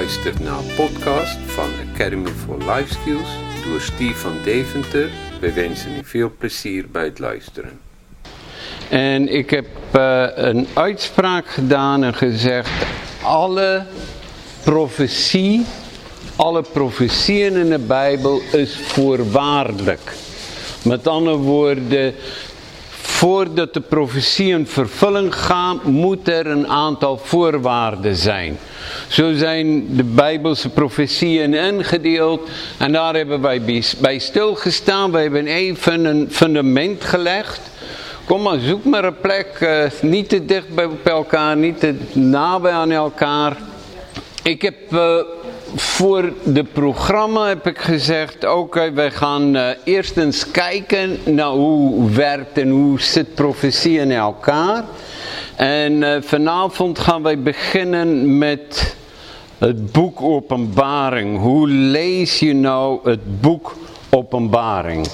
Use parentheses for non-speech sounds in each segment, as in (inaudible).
Luistert naar een podcast van Academy for Life Skills door Steve van Deventer. We wensen u veel plezier bij het luisteren. En ik heb uh, een uitspraak gedaan en gezegd: alle profetie, alle profetieën in de Bijbel is voorwaardelijk. Met andere woorden, voordat de profetie in vervulling gaat, moet er een aantal voorwaarden zijn. Zo zijn de Bijbelse profetieën ingedeeld en daar hebben wij bij stilgestaan. Wij hebben even een fundament gelegd. Kom maar, zoek maar een plek, uh, niet te dicht bij elkaar, niet te nabij aan elkaar. Ik heb uh, voor de programma heb ik gezegd, oké, wij gaan uh, eerst eens kijken naar hoe werkt en hoe zit profetie in elkaar. En vanavond gaan wij beginnen met het boek Openbaring. Hoe lees je nou het boek Openbaring?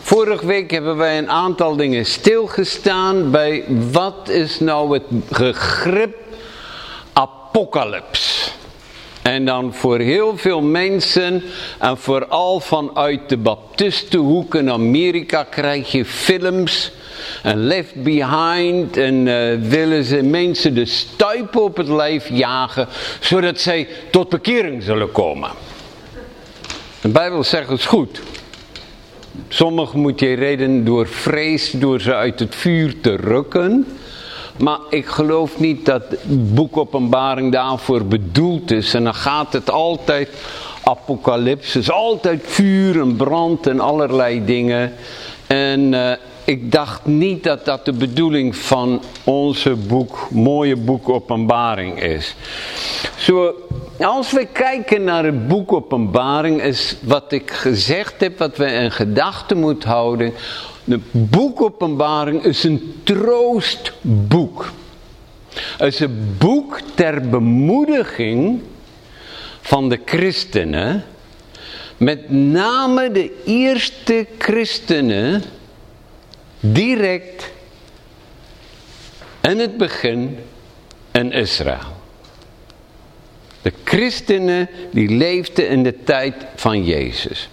Vorige week hebben wij een aantal dingen stilgestaan bij wat is nou het begrip apocalyps. En dan voor heel veel mensen en vooral vanuit de baptistenhoek in Amerika krijg je films en Left Behind en uh, willen ze mensen de stuipen op het lijf jagen zodat zij tot bekering zullen komen. De Bijbel zegt het goed. Sommigen moet je redden door vrees, door ze uit het vuur te rukken. Maar ik geloof niet dat het boek openbaring daarvoor bedoeld is. En dan gaat het altijd apocalypse, altijd vuur en brand en allerlei dingen. En uh, ik dacht niet dat dat de bedoeling van onze boek, mooie boek Openbaring is. Zo, als we kijken naar het boek Openbaring is wat ik gezegd heb, wat we in gedachten moeten houden. Het boek Openbaring is een troostboek. Het is een boek ter bemoediging van de christenen. Met name de eerste christenen direct in het begin in Israël. De christenen die leefden in de tijd van Jezus.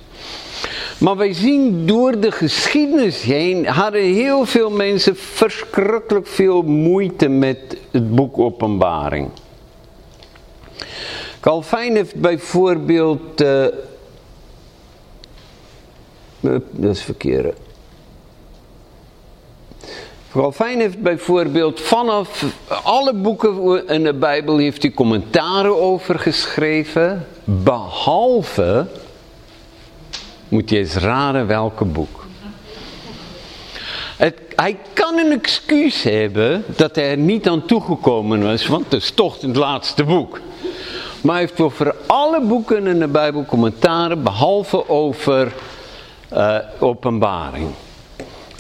Maar wij zien door de geschiedenis heen hadden heel veel mensen verschrikkelijk veel moeite met het boek Openbaring. Calvijn heeft bijvoorbeeld, uh, dat is verkeerd. Calvijn heeft bijvoorbeeld vanaf alle boeken in de Bijbel heeft hij commentaren over geschreven, behalve, moet je eens raden welke boek. Het, hij kan een excuus hebben dat hij er niet aan toegekomen was, want het is toch het laatste boek. Maar hij heeft over alle boeken in de Bijbel commentaren, behalve over uh, openbaring.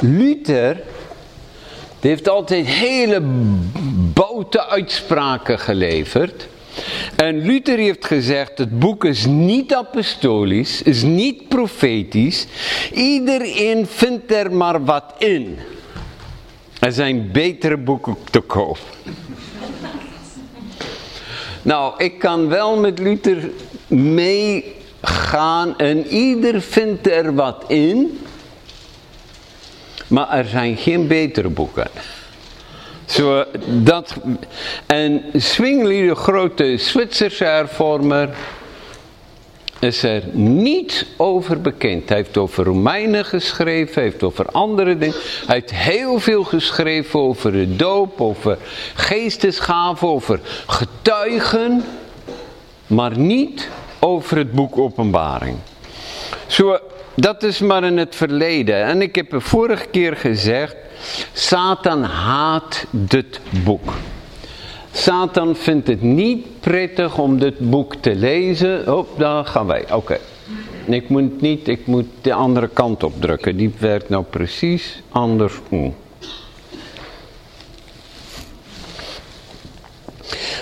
Luther die heeft altijd hele boute uitspraken geleverd. En Luther heeft gezegd, het boek is niet apostolisch, is niet profetisch. Iedereen vindt er maar wat in. Er zijn betere boeken te koop. nou, ik kan wel met Luther meegaan en ieder vindt er wat in. Maar er zijn geen betere boeken. Zo, dat, en Zwingli, de grote Zwitserse hervormer, is er niet over bekend. Hij heeft over Romeinen geschreven, hij heeft over andere dingen. Hij heeft heel veel geschreven over de doop, over geestesgaven, over getuigen. Maar niet over het boek Openbaring. Zo, dat is maar in het verleden. En ik heb de vorige keer gezegd, Satan haat dit boek. Satan vindt het niet prettig om dit boek te lezen. Oh, daar gaan wij. Oké. Ik moet niet, ik moet de andere kant op drukken. Die werkt nou precies andersom.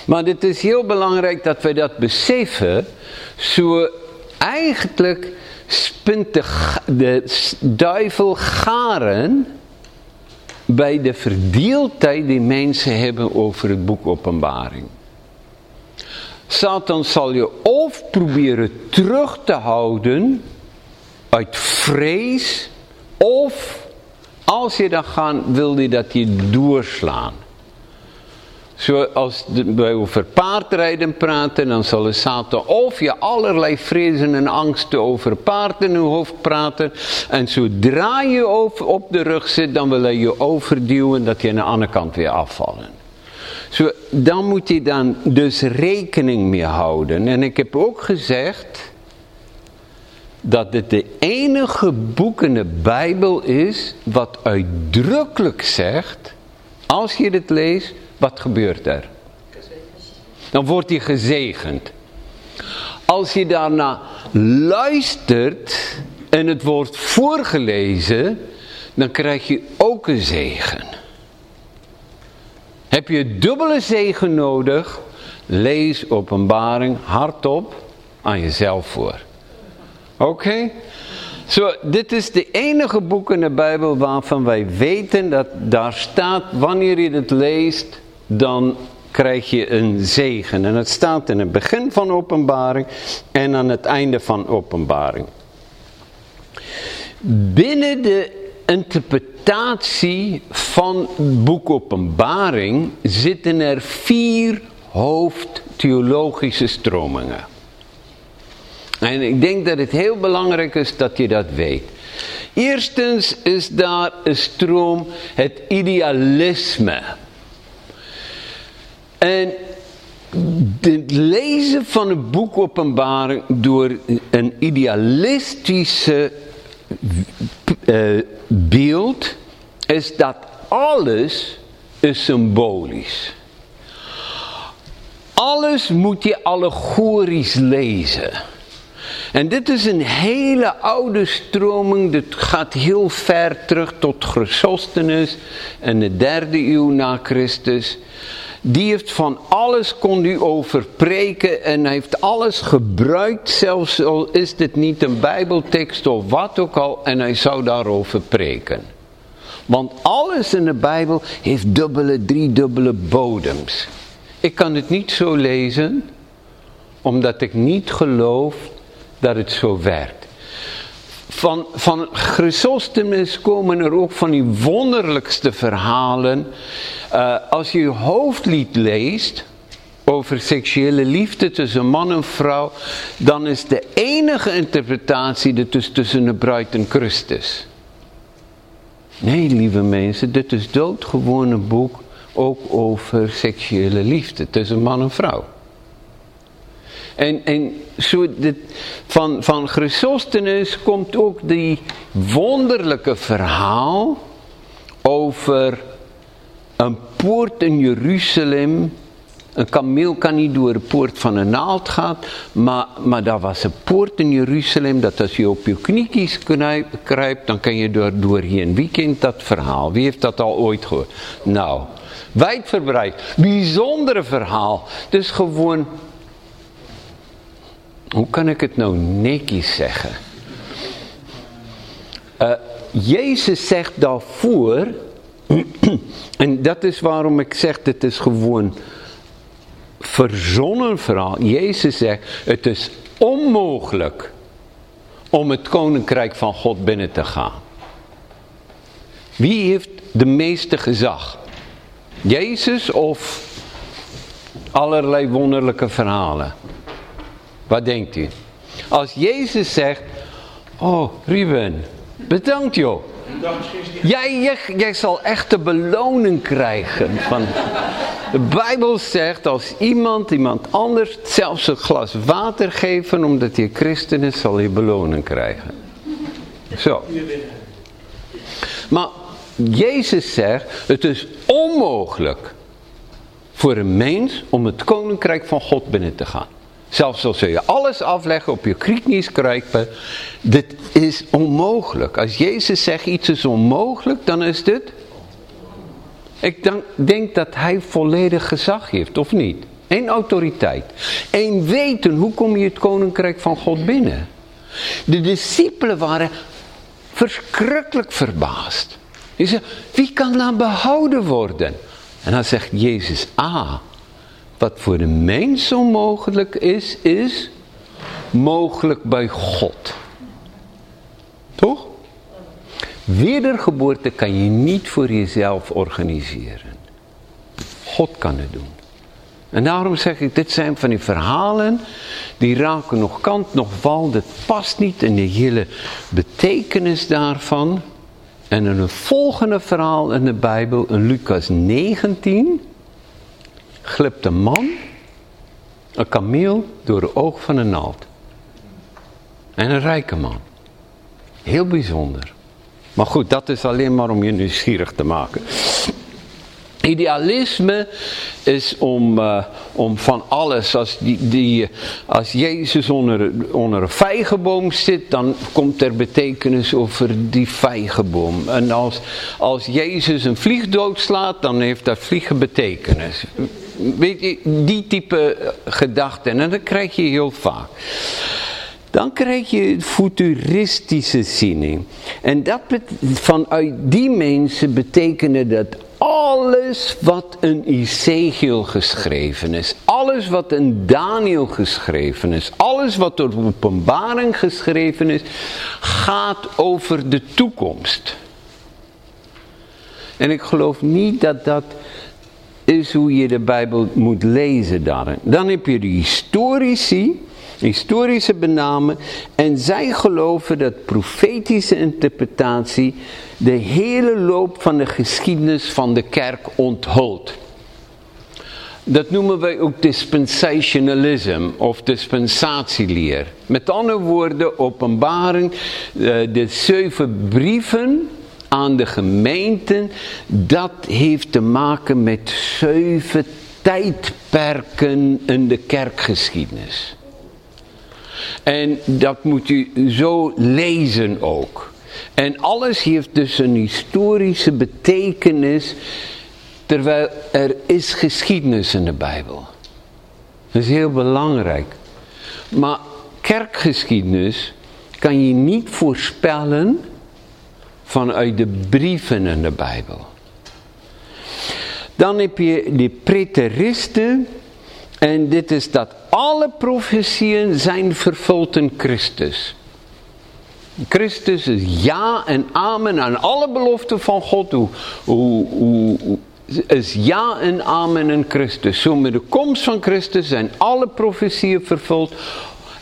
Maar het is heel belangrijk dat wij dat beseffen. Zo eigenlijk spint de, duivel garen bij de verdeeldheid die mensen hebben over het boek Openbaring. Satan zal je of proberen terug te houden uit vrees, of als je dan gaat, wil hij dat je doorslaan. Zoals wij over paardrijden praten, dan zal de Satan of je allerlei vrezen en angsten over paard in je hoofd praten. En zodra je op de rug zit, dan wil hij je overduwen dat je aan de andere kant weer afvallen. Zo, dan moet je dan dus rekening mee houden. En ik heb ook gezegd dat het de enige boek in de Bijbel is wat uitdrukkelijk zegt, als je het leest, wat gebeurt er? Dan wordt hij gezegend. Als je daarna luistert en het wordt voorgelezen, dan krijg je ook een zegen. Heb je dubbele zegen nodig? Lees openbaring hardop aan jezelf voor. Oké? Dit is de enige boek in de Bijbel waarvan wij weten dat daar staat, wanneer je het leest, dan krijg je een zegen. En het staat in het begin van openbaring en aan het einde van openbaring. Binnen de interpretatie van boek openbaring zitten er vier hoofdtheologische stromingen. En ik denk dat het heel belangrijk is dat je dat weet. Eerstens is daar een stroom het idealisme. En het lezen van een boek openbaring door een idealistische uh, beeld is dat alles is symbolisch. Alles moet je allegorisch lezen. En dit is een hele oude stroming, dit gaat heel ver terug tot Chrysostomus en de derde eeuw na Christus. Die heeft van alles kon u over preken en heeft alles gebruikt, zelfs al is dit niet een bijbeltekst of wat ook al, en hij zou daarover preken. Want alles in de Bijbel heeft dubbele, driedubbele bodems. Ik kan het niet zo lezen, omdat ik niet geloof dat het zo werkt. Van, van Chrysostomus komen er ook van die wonderlijkste verhalen. Uh, als je hoofdlied leest over seksuele liefde tussen man en vrouw, dan is de enige interpretatie dus tussen de bruid en Christus. Nee, lieve mensen, dit is doodgewoon een boek ook over seksuele liefde tussen man en vrouw. En, en dit, van, van komt ook die wonderlijke verhaal over een poort in Jeruzalem. Een kameel kan niet door de poort van een naald gaan, maar, maar daar was een poort in Jeruzalem dat als je op je kniekies kruipt, dan kan je door, doorheen. Wie kent dat verhaal? Wie heeft dat al ooit gehoord? Nou, wijdverbreid, bijzondere verhaal. Dus gewoon hoe kan ik het nou netjes zeggen? Uh, Jezus zegt daarvoor, (clears throat) en dat is waarom ik zeg, dit is gewoon verzonnen verhaal. Jezus zegt, het is onmogelijk om het koninkrijk van God binnen te gaan. Wie heeft de meeste gezag? Jezus of allerlei wonderlijke verhalen? Wat denkt u? Als Jezus zegt, oh Ruben, bedankt joh. Jij, jij, jij zal echt de beloning krijgen. Van, de Bijbel zegt, als iemand iemand anders zelfs een glas water geven omdat hij christen is, zal hij beloning krijgen. Zo. Maar Jezus zegt, het is onmogelijk voor een mens om het koninkrijk van God binnen te gaan. Zelfs al zul je alles afleggen, op je knieknies kruipen. Dit is onmogelijk. Als Jezus zegt iets is onmogelijk, dan is dit... Ik denk dat hij volledig gezag heeft, of niet? Eén autoriteit. Eén weten, hoe kom je het koninkrijk van God binnen? De discipelen waren verschrikkelijk verbaasd. Die zeiden, wie kan dan behouden worden? En dan zegt Jezus, ah, Wat voor de mens onmogelijk is, is mogelijk bij God. Toch? Wedergeboorte kan je niet voor jezelf organiseren. God kan het doen. En daarom zeg ik, dit zijn van die verhalen, die raken nog kant, nog wal, dat past niet in de hele betekenis daarvan. En in een volgende verhaal in de Bijbel, in Lucas 19, glipt een man, een kameel, door de oog van een naald. En een rijke man. Heel bijzonder. Maar goed, dat is alleen maar om je nieuwsgierig te maken. Idealisme is om, uh, om van alles, als, die, die, als Jezus onder, onder een vijgenboom zit, dan komt er betekenis over die vijgenboom. En als, als Jezus een vlieg doodslaat, dan heeft dat vliegen betekenis. Weet je, die type gedachten, en dat krijg je heel vaak dan krijg je futuristische ziening. En dat vanuit die mensen betekende dat alles wat een Ezekiel geschreven is, alles wat een Daniel geschreven is, alles wat door openbaring geschreven is, gaat over de toekomst. En ik geloof niet dat dat is hoe je de Bijbel moet lezen daarin. Dan heb je de historici historische benamen. En zij geloven dat profetische interpretatie de hele loop van de geschiedenis van de kerk onthult. Dat noemen wij ook dispensationalism of dispensatieleer. Met andere woorden, openbaring, eh, de zeven brieven aan de gemeenten, dat heeft te maken met zeven tijdperken in de kerkgeschiedenis. En dat moet u zo lezen ook. En alles heeft dus een historische betekenis, terwijl er is geschiedenis in de Bijbel. Dat is heel belangrijk. Maar kerkgeschiedenis kan je niet voorspellen vanuit de brieven in de Bijbel. Dan heb je de preteristen en dit is dat alle profetieën zijn vervuld in Christus. Christus is ja en amen aan alle beloften van God. Hoe, hoe, hoe, is ja en amen in Christus. Zo met de komst van Christus zijn alle profetieën vervuld.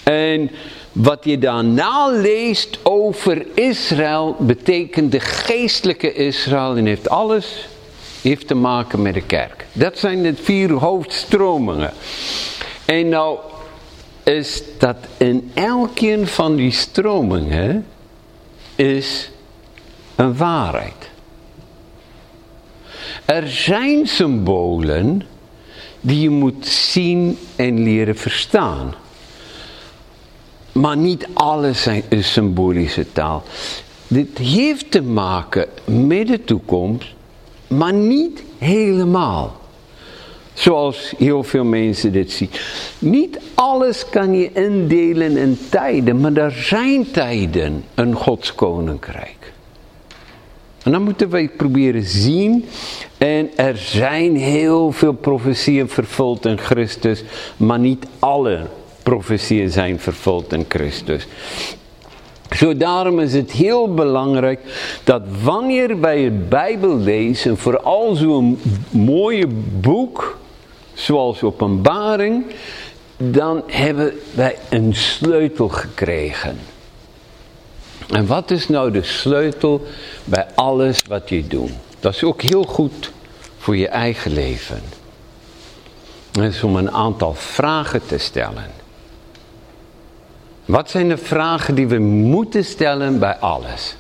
En wat je daarna leest over Israël betekent de geestelijke Israël en heeft alles heeft te maken met de kerk. Dat zijn de vier hoofdstromingen. En nou is dat in elkeen van die stromingen is een waarheid. Er zijn symbolen die je moet zien en leren verstaan. Maar niet alles is symbolische taal. Dit heeft te maken met de toekomst maar niet helemaal. Zoals heel veel mensen dit zien. Niet alles kan je indelen in tijden, maar er zijn tijden in Gods koninkrijk. En dan moeten wij proberen zien. En er zijn heel veel profetieën vervuld in Christus, maar niet alle profetieën zijn vervuld in Christus. Zo daarom is het heel belangrijk dat wanneer wij het Bijbel lezen, vooral zo'n mooie boek zoals Openbaring, dan hebben wij een sleutel gekregen. En wat is nou de sleutel bij alles wat je doet? Dat is ook heel goed voor je eigen leven. Dat is om een aantal vragen te stellen. Wat zijn de vragen die we moeten stellen bij alles?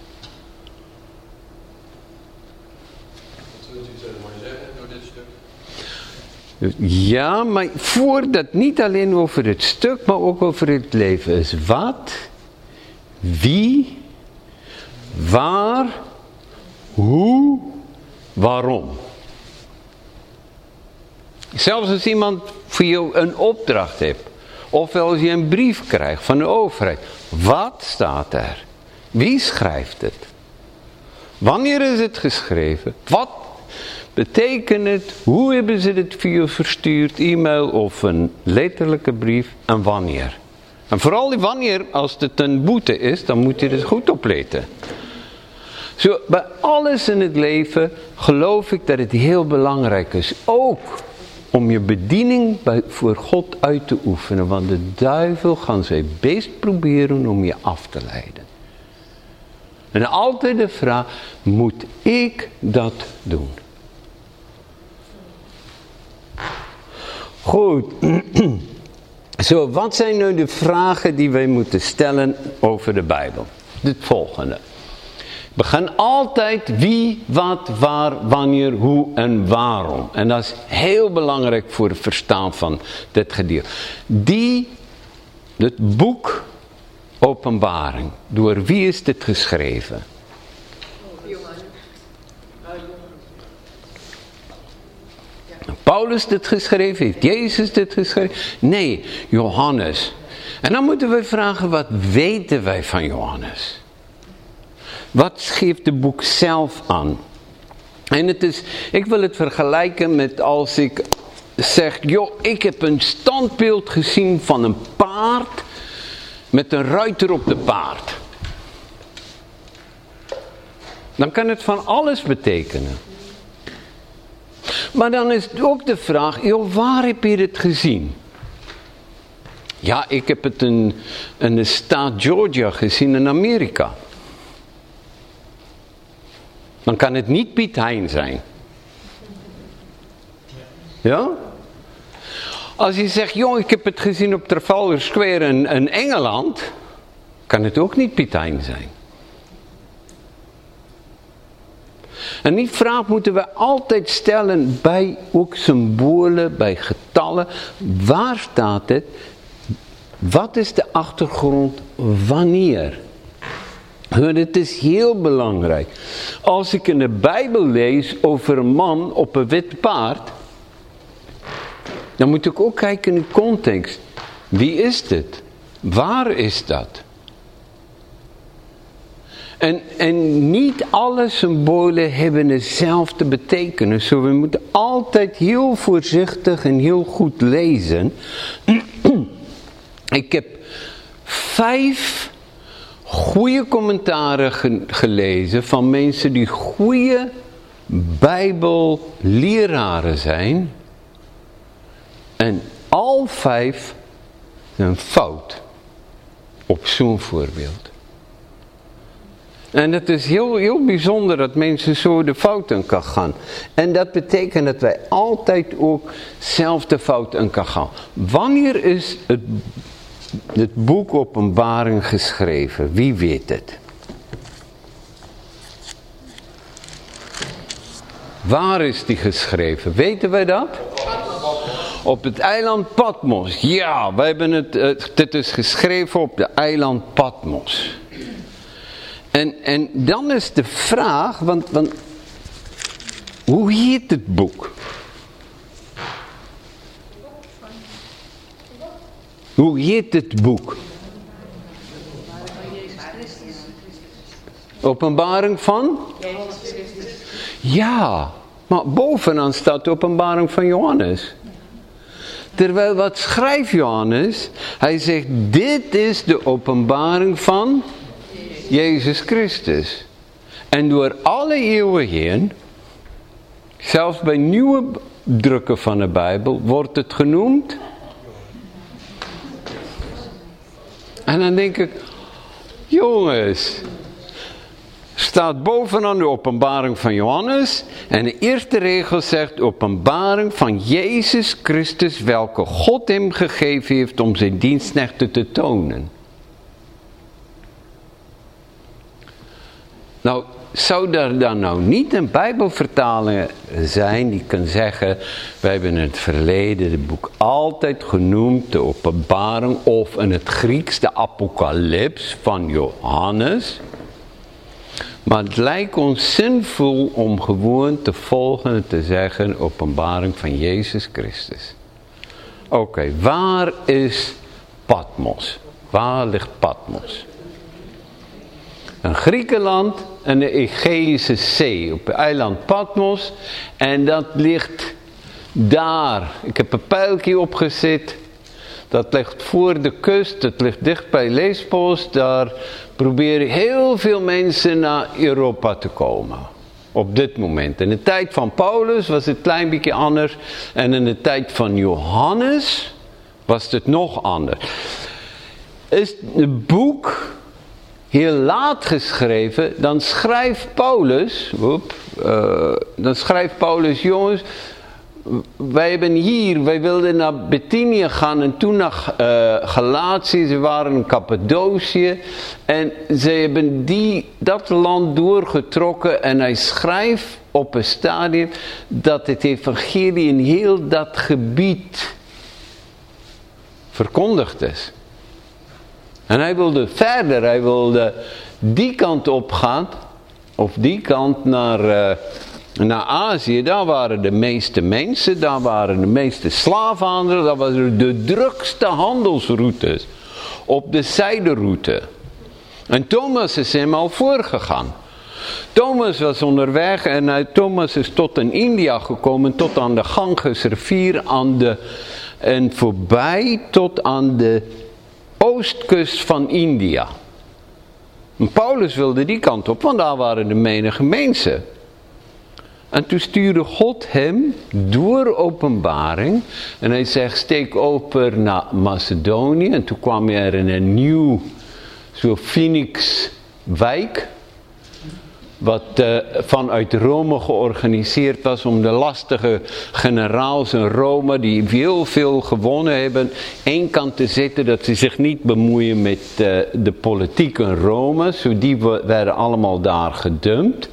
Ja, maar voordat niet alleen over het stuk, maar ook over het leven is. Wat, wie, waar, hoe, waarom. Zelfs als iemand voor jou een opdracht heeft. Ofwel als je een brief krijgt van de overheid. Wat staat er? Wie schrijft het? Wanneer is het geschreven? Wat betekent het, hoe hebben ze het via verstuurd, e-mail of een letterlijke brief en wanneer. En vooral die wanneer, als het een boete is, dan moet je het goed opletten. Zo, bij alles in het leven geloof ik dat het heel belangrijk is. Ook om je bediening voor God uit te oefenen. Want de duivel gaan zijn best proberen om je af te leiden. En altijd de vraag, moet ik dat doen? Goed. (clears throat) Zo, wat zijn nu de vragen die wij moeten stellen over de Bijbel? Het volgende. We gaan altijd wie, wat, waar, wanneer, hoe en waarom. En dat is heel belangrijk voor het verstaan van dit gedeelte. Die, het boek Openbaring, door wie is dit geschreven? Paulus dit geschreven? Heeft Jezus dit geschreven? Nee, Johannes. En dan moeten we vragen, wat weten wij van Johannes? Wat geeft de boek zelf aan? En het is, ik wil het vergelijken met als ik zeg, joh, ik heb een standbeeld gezien van een paard met een ruiter op de paard. Dan kan het van alles betekenen. Maar dan is het ook de vraag, joh, waar heb je het gezien? Ja, ik heb het in, in de staat Georgia gezien in Amerika. Dan kan het niet Piet Hein zijn. Ja? Als je zegt, joh, ik heb het gezien op Trafalgar Square in, Engeland, kan het ook niet Piet Hein zijn. En die vraag moeten we altijd stellen bij ook symbolen, bij getallen. Waar staat het? Wat is de achtergrond? Wanneer? Het is heel belangrijk. Als ik in de Bijbel lees over een man op een wit paard, dan moet ik ook kijken in de context. Wie is dit? Waar is dat? En, en niet alle symbolen hebben dezelfde betekenis. So we moeten altijd heel voorzichtig en heel goed lezen. (clears throat) Ik heb vijf goede commentaren gelezen van mensen die goede bijbelleraren zijn. En al vijf zijn fout op zo'n voorbeeld. En het is heel, heel bijzonder dat mensen zo de fouten kan gaan. En dat betekent dat wij altijd ook zelf de fouten kan gaan. Wanneer is het, het boek openbaring geschreven? Wie weet het? Waar is die geschreven? Weten wij dat? Op het eiland Patmos. Ja, wij hebben het, het, het is geschreven op de eiland Patmos. En, en dan is de vraag, want, want hoe heet het boek? Hoe heet het boek? Openbaring van? Ja, maar bovenaan staat de openbaring van Johannes. Terwijl wat schrijft Johannes? Hij zegt, dit is de openbaring van Jezus Christus. En door alle eeuwen heen, zelfs bij nieuwe drukken van de Bijbel, wordt het genoemd. En dan denk ik, jongens, staat bovenaan de openbaring van Johannes. En de eerste regel zegt openbaring van Jezus Christus, welke God hem gegeven heeft om zijn dienstnechten te tonen. Nou, zou er dan nou niet een bijbelvertaling zijn die kan zeggen, wij hebben in het verleden het boek altijd genoemd de openbaring of in het Grieks de apocalyps van Johannes. Maar het lijkt ons zinvol om gewoon te volgen en te zeggen openbaring van Jezus Christus. Oké, waar is Patmos? Waar ligt Patmos? Een Griekenland en de Egeïsche Zee. Op het eiland Patmos. En dat ligt daar. Ik heb een pijltje opgezet. Dat ligt voor de kust. Dat ligt dicht bij Lesbos. Daar proberen heel veel mensen naar Europa te komen. Op dit moment. In de tijd van Paulus was het een klein beetje anders. En in de tijd van Johannes was het nog anders. Is het boek heel laat geschreven, dan schrijft Paulus, uh, dan schrijft Paulus, jongens, wij hebben hier, wij wilden naar Bithynië gaan en toen naar uh, Galatië, ze waren in Cappadocië en ze hebben die, dat land doorgetrokken en hij schrijft op een stadium dat het evangelie in heel dat gebied verkondigd is. En hij wilde verder, hij wilde die kant op gaan, of die kant naar, uh, naar Azië. Daar waren de meeste mensen, daar waren de meeste slaafhandelen, dat waren de drukste handelsroutes op de zijderoute. En Thomas is hem al voorgegaan. Thomas was onderweg en uh, Thomas is tot in India gekomen, tot aan de Ganges rivier aan de, en voorbij tot aan de oostkust van India. En Paulus wilde die kant op, want daar waren de menige mensen. En toen stuurde God hem door openbaring. En hij zegt, steek over naar Macedonië. En toen kwam er in een nieuw, zo Phoenix wijk wat uh, vanuit Rome georganiseerd was om de lastige generaals in Rome, die heel veel gewonnen hebben, één kant te zetten dat ze zich niet bemoeien met uh, de politiek in Rome. Zo die werden allemaal daar gedumpt.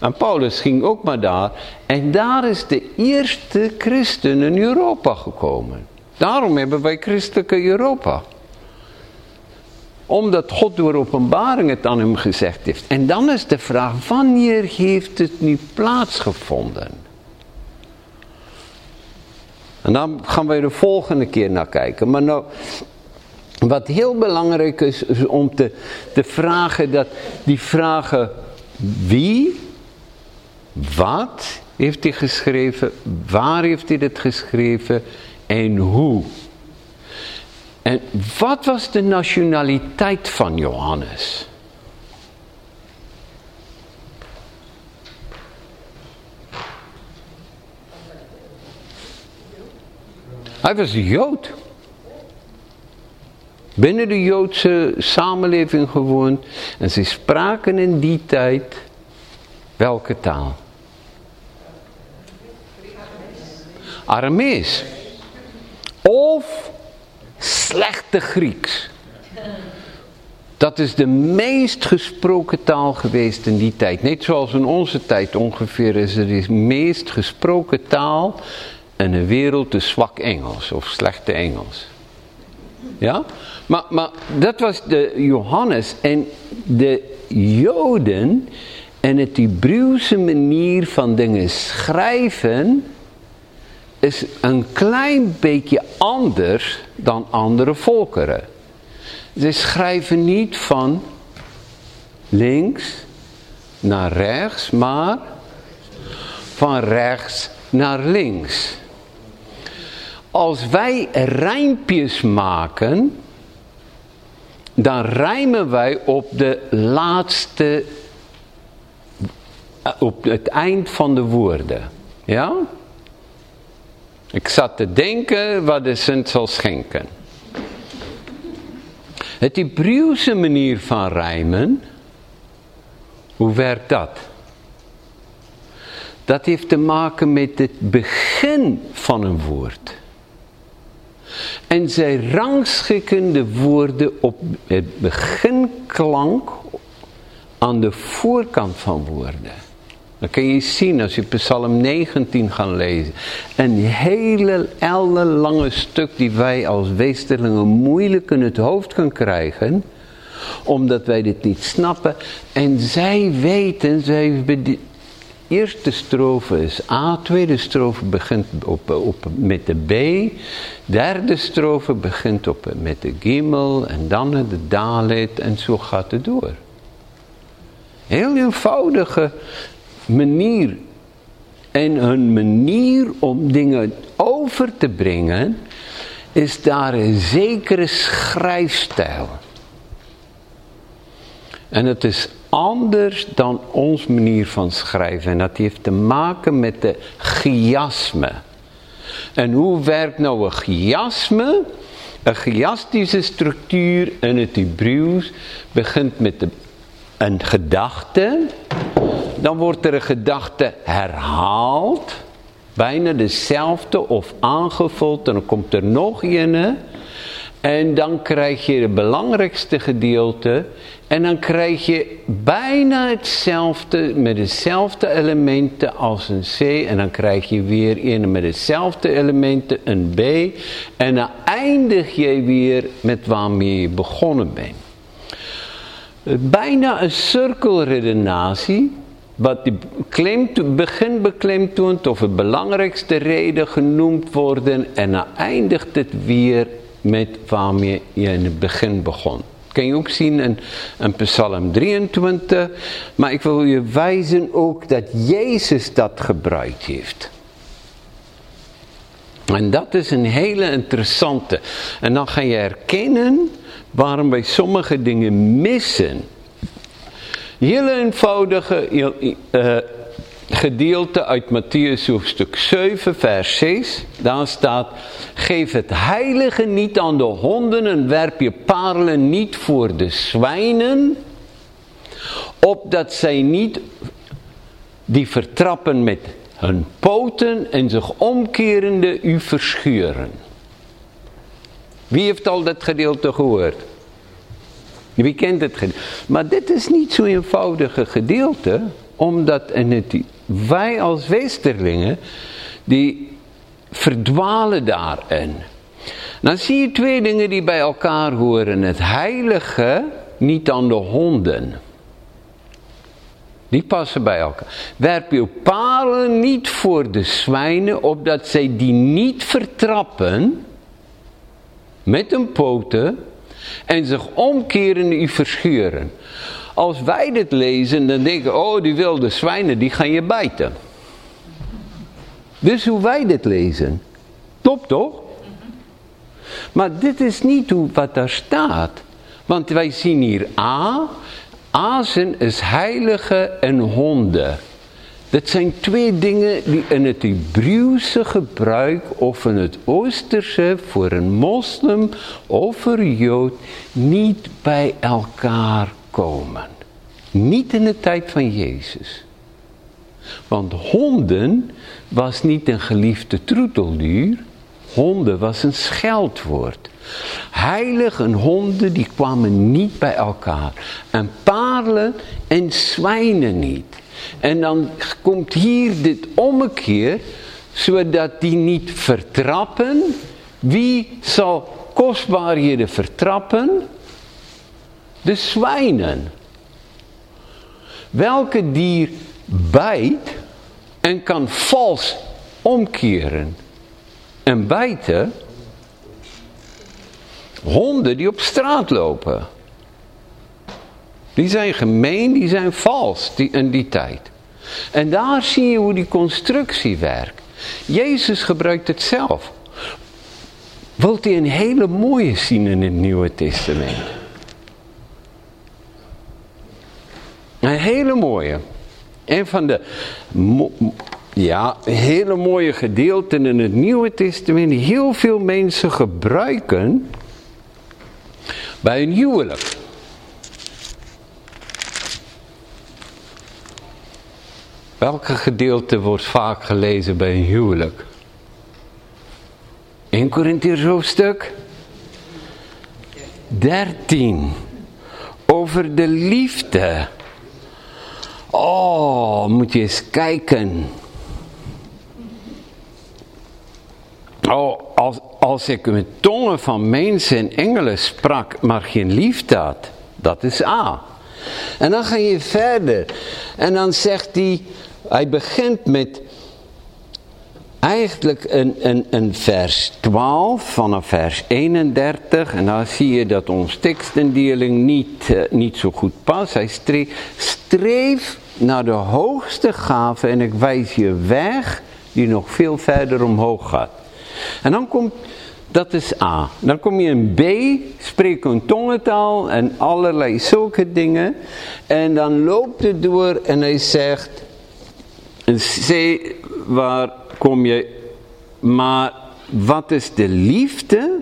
En Paulus ging ook maar daar. En daar is de eerste christen in Europa gekomen. Daarom hebben wij christelijke Europa omdat God door openbaring het aan hem gezegd heeft. En dan is de vraag, wanneer heeft het nu plaatsgevonden? En dan gaan we de volgende keer naar kijken. Maar nou, wat heel belangrijk is, is om te, te vragen dat die vragen wie, wat heeft hij geschreven, waar heeft hij het geschreven en hoe. En wat was de nationaliteit van Johannes? Hij was Jood. Binnen de Joodse samenleving gewoond. En ze spraken in die tijd welke taal? Aramees. Of slechte Grieks. Dat is de meest gesproken taal geweest in die tijd. Net zoals in onze tijd ongeveer is het de meest gesproken taal in de wereld de zwak Engels of slechte Engels. Ja? Maar, maar dat was de Johannes en de Joden en het Hebreeuwse manier van dingen schrijven is een klein beetje anders dan andere volkeren. Ze schrijven niet van links naar rechts, maar van rechts naar links. Als wij rijmpjes maken, dan rijmen wij op de laatste, op het eind van de woorden. Ja? Ik zat te denken wat de Sint zal schenken. Het Hebreeuwse manier van rijmen, hoe werkt dat? Dat heeft te maken met het begin van een woord. En zij rangschikken de woorden op het beginklank aan de voorkant van woorden. Dan kun je zien als je Psalm 19 gaat lezen. Een hele lange stuk die wij als westerlingen moeilijk in het hoofd kunnen krijgen. Omdat wij dit niet snappen. En zij weten, zij eerste strofe is A, tweede strofe begint op, op, met de B, derde strofe begint op, met de Gimel en dan de Dalet en zo gaat het door. Heel eenvoudige manier. En hun manier om dingen over te brengen is daar een zekere schrijfstijl. En het is anders dan ons manier van schrijven. En dat heeft te maken met de chiasme. En hoe werkt nou een chiasme? Een chiastische structuur in het Hebreeuws begint met de, een gedachte. Dan wordt er een gedachte herhaald. Bijna dezelfde of aangevuld. En dan komt er nog een. En dan krijg je het belangrijkste gedeelte. En dan krijg je bijna hetzelfde met dezelfde elementen als een C. En dan krijg je weer een met dezelfde elementen, een B. En dan eindig je weer met waarmee je begonnen bent. Bijna een cirkelredenatie. Wat die begin beklemtoont of het belangrijkste reden genoemd worden. En dan eindigt het weer met waarmee je in het begin begon. Kan je ook zien in, in Psalm 23. Maar ik wil je wijzen ook dat Jezus dat gebruikt heeft. En dat is een hele interessante. En dan ga je herkennen waarom wij sommige dingen missen. Heel eenvoudige uh, gedeelte uit Matthäus hoofdstuk 7 vers 6. Daar staat, geef het heilige niet aan de honden en werp je parelen niet voor de zwijnen. Opdat zij niet die vertrappen met hun poten en zich omkerende u verscheuren. Wie heeft al dat gedeelte gehoord? Wie kent het gedeelte? Maar dit is niet zo'n eenvoudige gedeelte, omdat in het wij als westerlingen, die verdwalen daarin. Dan zie je twee dingen die bij elkaar horen. Het heilige, niet aan de honden. Die passen bij elkaar. Werp je palen niet voor de zwijnen, opdat zij die niet vertrappen met hun poten en zich omkeren u verscheuren. Als wij dit lezen, dan denken oh die wilde zwijnen, die gaan je bijten. Dus hoe wij dit lezen. Top toch? Maar dit is niet hoe, wat daar staat. Want wij zien hier A. Azen is heilige en honden. Dat zijn twee dingen die in het Hebreeuwse gebruik of in het Oosterse voor een moslim of voor een jood niet bij elkaar komen. Niet in de tijd van Jezus. Want honden was niet een geliefde troetelduur. Honden was een scheldwoord. Heilig en honden die kwamen niet bij elkaar. En parelen en zwijnen niet. En dan komt hier dit ommekeer, zodat die niet vertrappen. Wie zal kostbaarheden vertrappen? De zwijnen. Welke dier bijt en kan vals omkeren en bijten? Honden die op straat lopen. Die zijn gemeen, die zijn vals die, in die tijd. En daar zie je hoe die constructie werkt. Jezus gebruikt het zelf. Wilt u een hele mooie zien in het Nieuwe Testament? Een hele mooie. Een van de ja, hele mooie gedeelten in het Nieuwe Testament die heel veel mensen gebruiken bij een huwelijk. Welke gedeelte wordt vaak gelezen bij een huwelijk? 1 Corinthiërs hoofdstuk 13. Over de liefde. Oh, moet je eens kijken. Oh, als, als ik met tongen van mensen en engelen sprak, maar geen liefde had, dat is A. En dan ga je verder. En dan zegt hij, hij begint met eigenlijk een, een, een vers 12 vanaf vers 31. En dan zie je dat ons tekstendeling niet, uh, niet zo goed past. Hij streeft, streef naar de hoogste gave en ik wijs je weg die nog veel verder omhoog gaat. En dan komt, dat is A. Dan kom je in B, spreek een tongentaal en allerlei zulke dingen. En dan loopt het door en hij zegt, in C, waar kom je, maar wat is de liefde?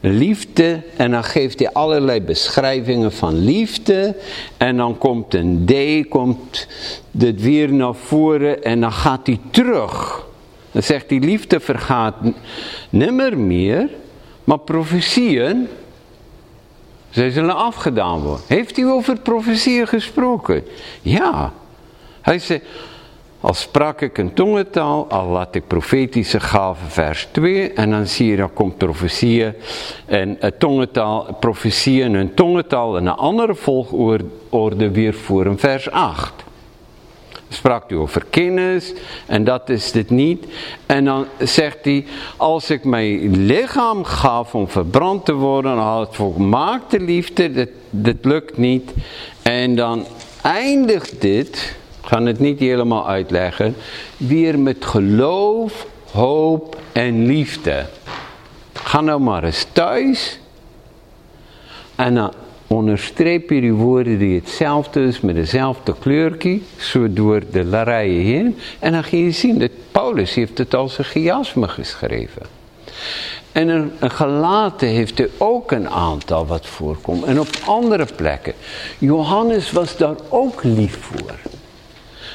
Liefde, en dan geeft hij allerlei beschrijvingen van liefde. En dan komt een D, komt het weer naar voren en dan gaat hij terug. Dan zegt hij, liefde vergaat nimmer meer, maar profetieën, zij zullen afgedaan worden. Heeft hij over profetieën gesproken? Ja. Hij zei, al sprak ik een tongentaal, al laat ik profetische gaven, vers 2. En dan zie je, dan komt profetieën en een tongentaal, profetieën en een tongentaal en een andere volgorde weer voor een vers 8. Sprak u over kennis en dat is het niet. En dan zegt hij, als ik mijn lichaam gaf om verbrand te worden, dan had het volmaakte liefde, dat, dat lukt niet. En dan eindigt dit ik ga het niet helemaal uitleggen. Weer met geloof, hoop en liefde. Ga nou maar eens thuis. En dan onderstreep je die woorden die hetzelfde is met dezelfde kleurtje. Zo door de rijen heen. En dan ga je zien dat Paulus heeft het als een chiasme geschreven. En een, een gelaten heeft er ook een aantal wat voorkomt. En op andere plekken. Johannes was daar ook lief voor.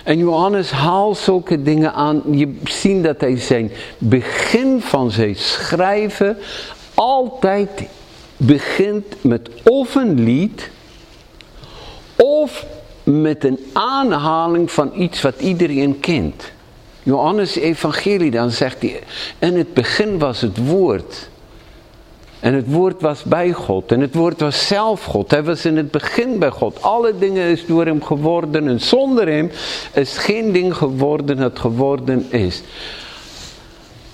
En Johannes haalt zulke dingen aan. Je ziet dat hij zijn begin van zijn schrijven altijd begint met of een lied of met een aanhaling van iets wat iedereen kent. Johannes evangelie dan zegt hij, in het begin was het woord. En het woord was bij God. En het woord was zelf God. Hij was in het begin bij God. Alle dingen is door hem geworden. En zonder hem is geen ding geworden dat geworden is.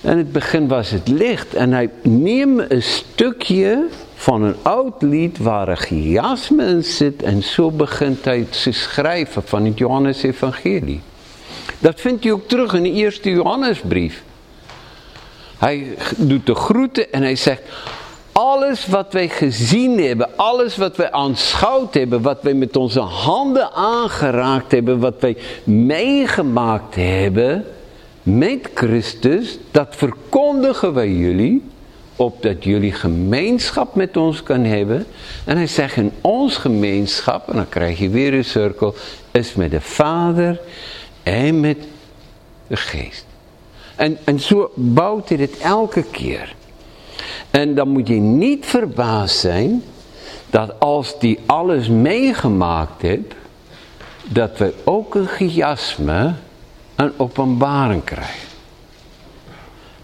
En het begin was het licht. En hij neemt een stukje van een oud lied waar een chiasme in zit. En zo begint hij te schrijven van het Johannes evangelie. Dat vindt u ook terug in de eerste Johannesbrief. Hij doet de groeten en hij zegt alles wat wij gezien hebben, alles wat wij aanschouwd hebben, wat wij met onze handen aangeraakt hebben, wat wij meegemaakt hebben met Christus, dat verkondigen wij jullie, opdat jullie gemeenschap met ons kan hebben. En hij zegt in ons gemeenschap, en dan krijg je weer een cirkel, is met de Vader en met de Geest. En, en zo bouwt hij het elke keer. En dan moet je niet verbaasd zijn dat als die alles meegemaakt heeft, dat we ook een chiasme, een openbaring krijgen.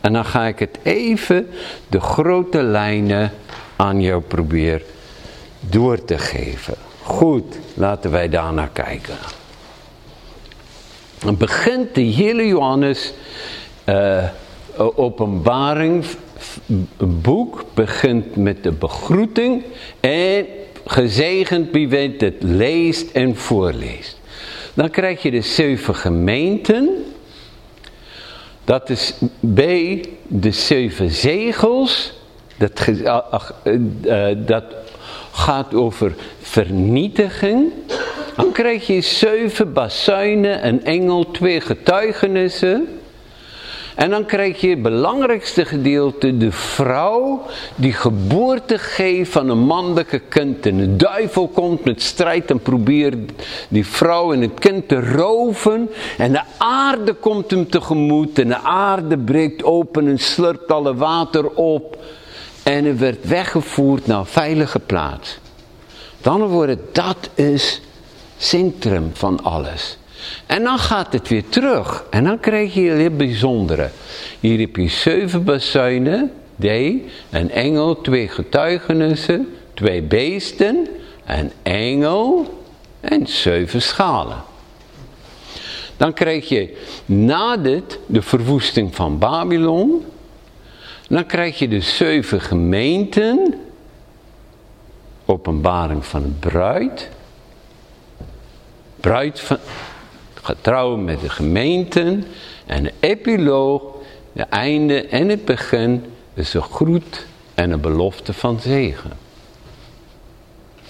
En dan ga ik het even, de grote lijnen aan jou proberen door te geven. Goed, laten wij daarnaar kijken. Dan begint de hele Johannes uh, openbaring boek begint met de begroeting en gezegend wie weet het leest en voorleest. Dan krijg je de zeven gemeenten. Dat is B, de zeven zegels. Dat, uh, dat gaat over vernietiging. Dan krijg je zeven bazuinen, een engel, twee getuigenissen. En dan krijg je het belangrijkste gedeelte, de vrouw die geboorte geeft van een mannelijke kind. En de duivel komt met strijd en probeert die vrouw en het kind te roven. En de aarde komt hem tegemoet en de aarde breekt open en slurpt alle water op. En hij werd weggevoerd naar een veilige plaats. Dan wordt dat is centrum van alles. En dan gaat het weer terug. En dan krijg je heel bijzondere. Hier heb je zeven bazuinen. D, een engel, twee getuigenissen, twee beesten, een engel en zeven schalen. Dan krijg je na dit de verwoesting van Babylon. Dan krijg je de zeven gemeenten. Openbaring van de bruid. Bruid van, getrouwd met de gemeenten. En de epiloog, de einde en het begin, is een groet en een belofte van zegen.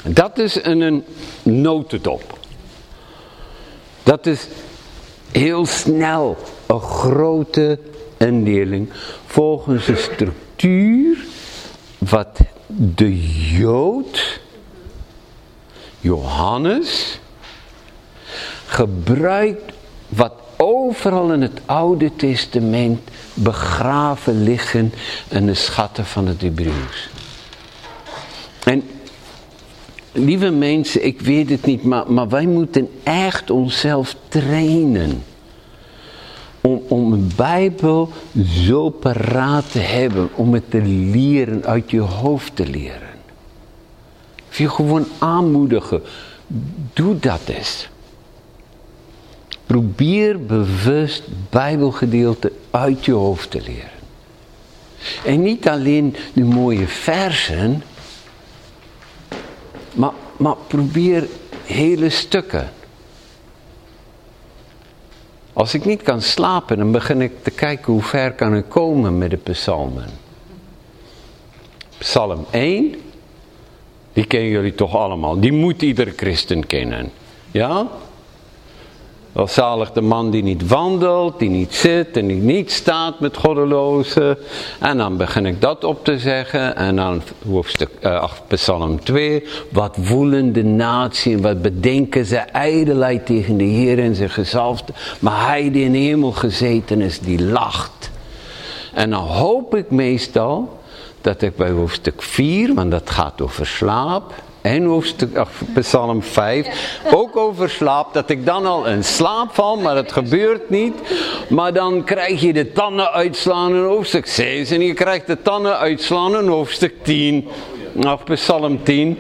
Dat is een, een notendop. Dat is heel snel een grote indeling volgens de structuur wat de Jood, Johannes, gebruikt wat overal in het Oude Testament begraven liggen in de schatten van het Hebreeuws. En lieve mensen, ik weet het niet, maar, maar wij moeten echt onszelf trainen. Om, om een Bijbel zo paraat te hebben, om het te leren, uit je hoofd te leren. Of je gewoon aanmoedigen, doe dat eens. Probeer bewust Bijbelgedeelte uit je hoofd te leren. En niet alleen de mooie versen, maar, maar probeer hele stukken. Als ik niet kan slapen, dan begin ik te kijken hoe ver kan ik komen met de psalmen. Psalm 1, die kennen jullie toch allemaal. Die moet iedere christen kennen. Ja? Welzalig de man die niet wandelt, die niet zit en die niet staat met goddelozen. En dan begin ik dat op te zeggen. En dan hoofdstuk uh, psalm 2. Wat woelen de natie en wat bedenken ze ijdelheid tegen de Heer en zijn gezalfde. Maar hij die in hemel gezeten is, die lacht. En dan hoop ik meestal dat ik bij hoofdstuk 4, want dat gaat over slaap en hoofdstuk, ach, psalm 5, ook over slaap, dat ik dan al in slaap val, maar het gebeurt niet. Maar dan krijg je de tanden uitslaan in hoofdstuk 6 en je krijgt de tanden uitslaan in hoofdstuk 10, of psalm 10.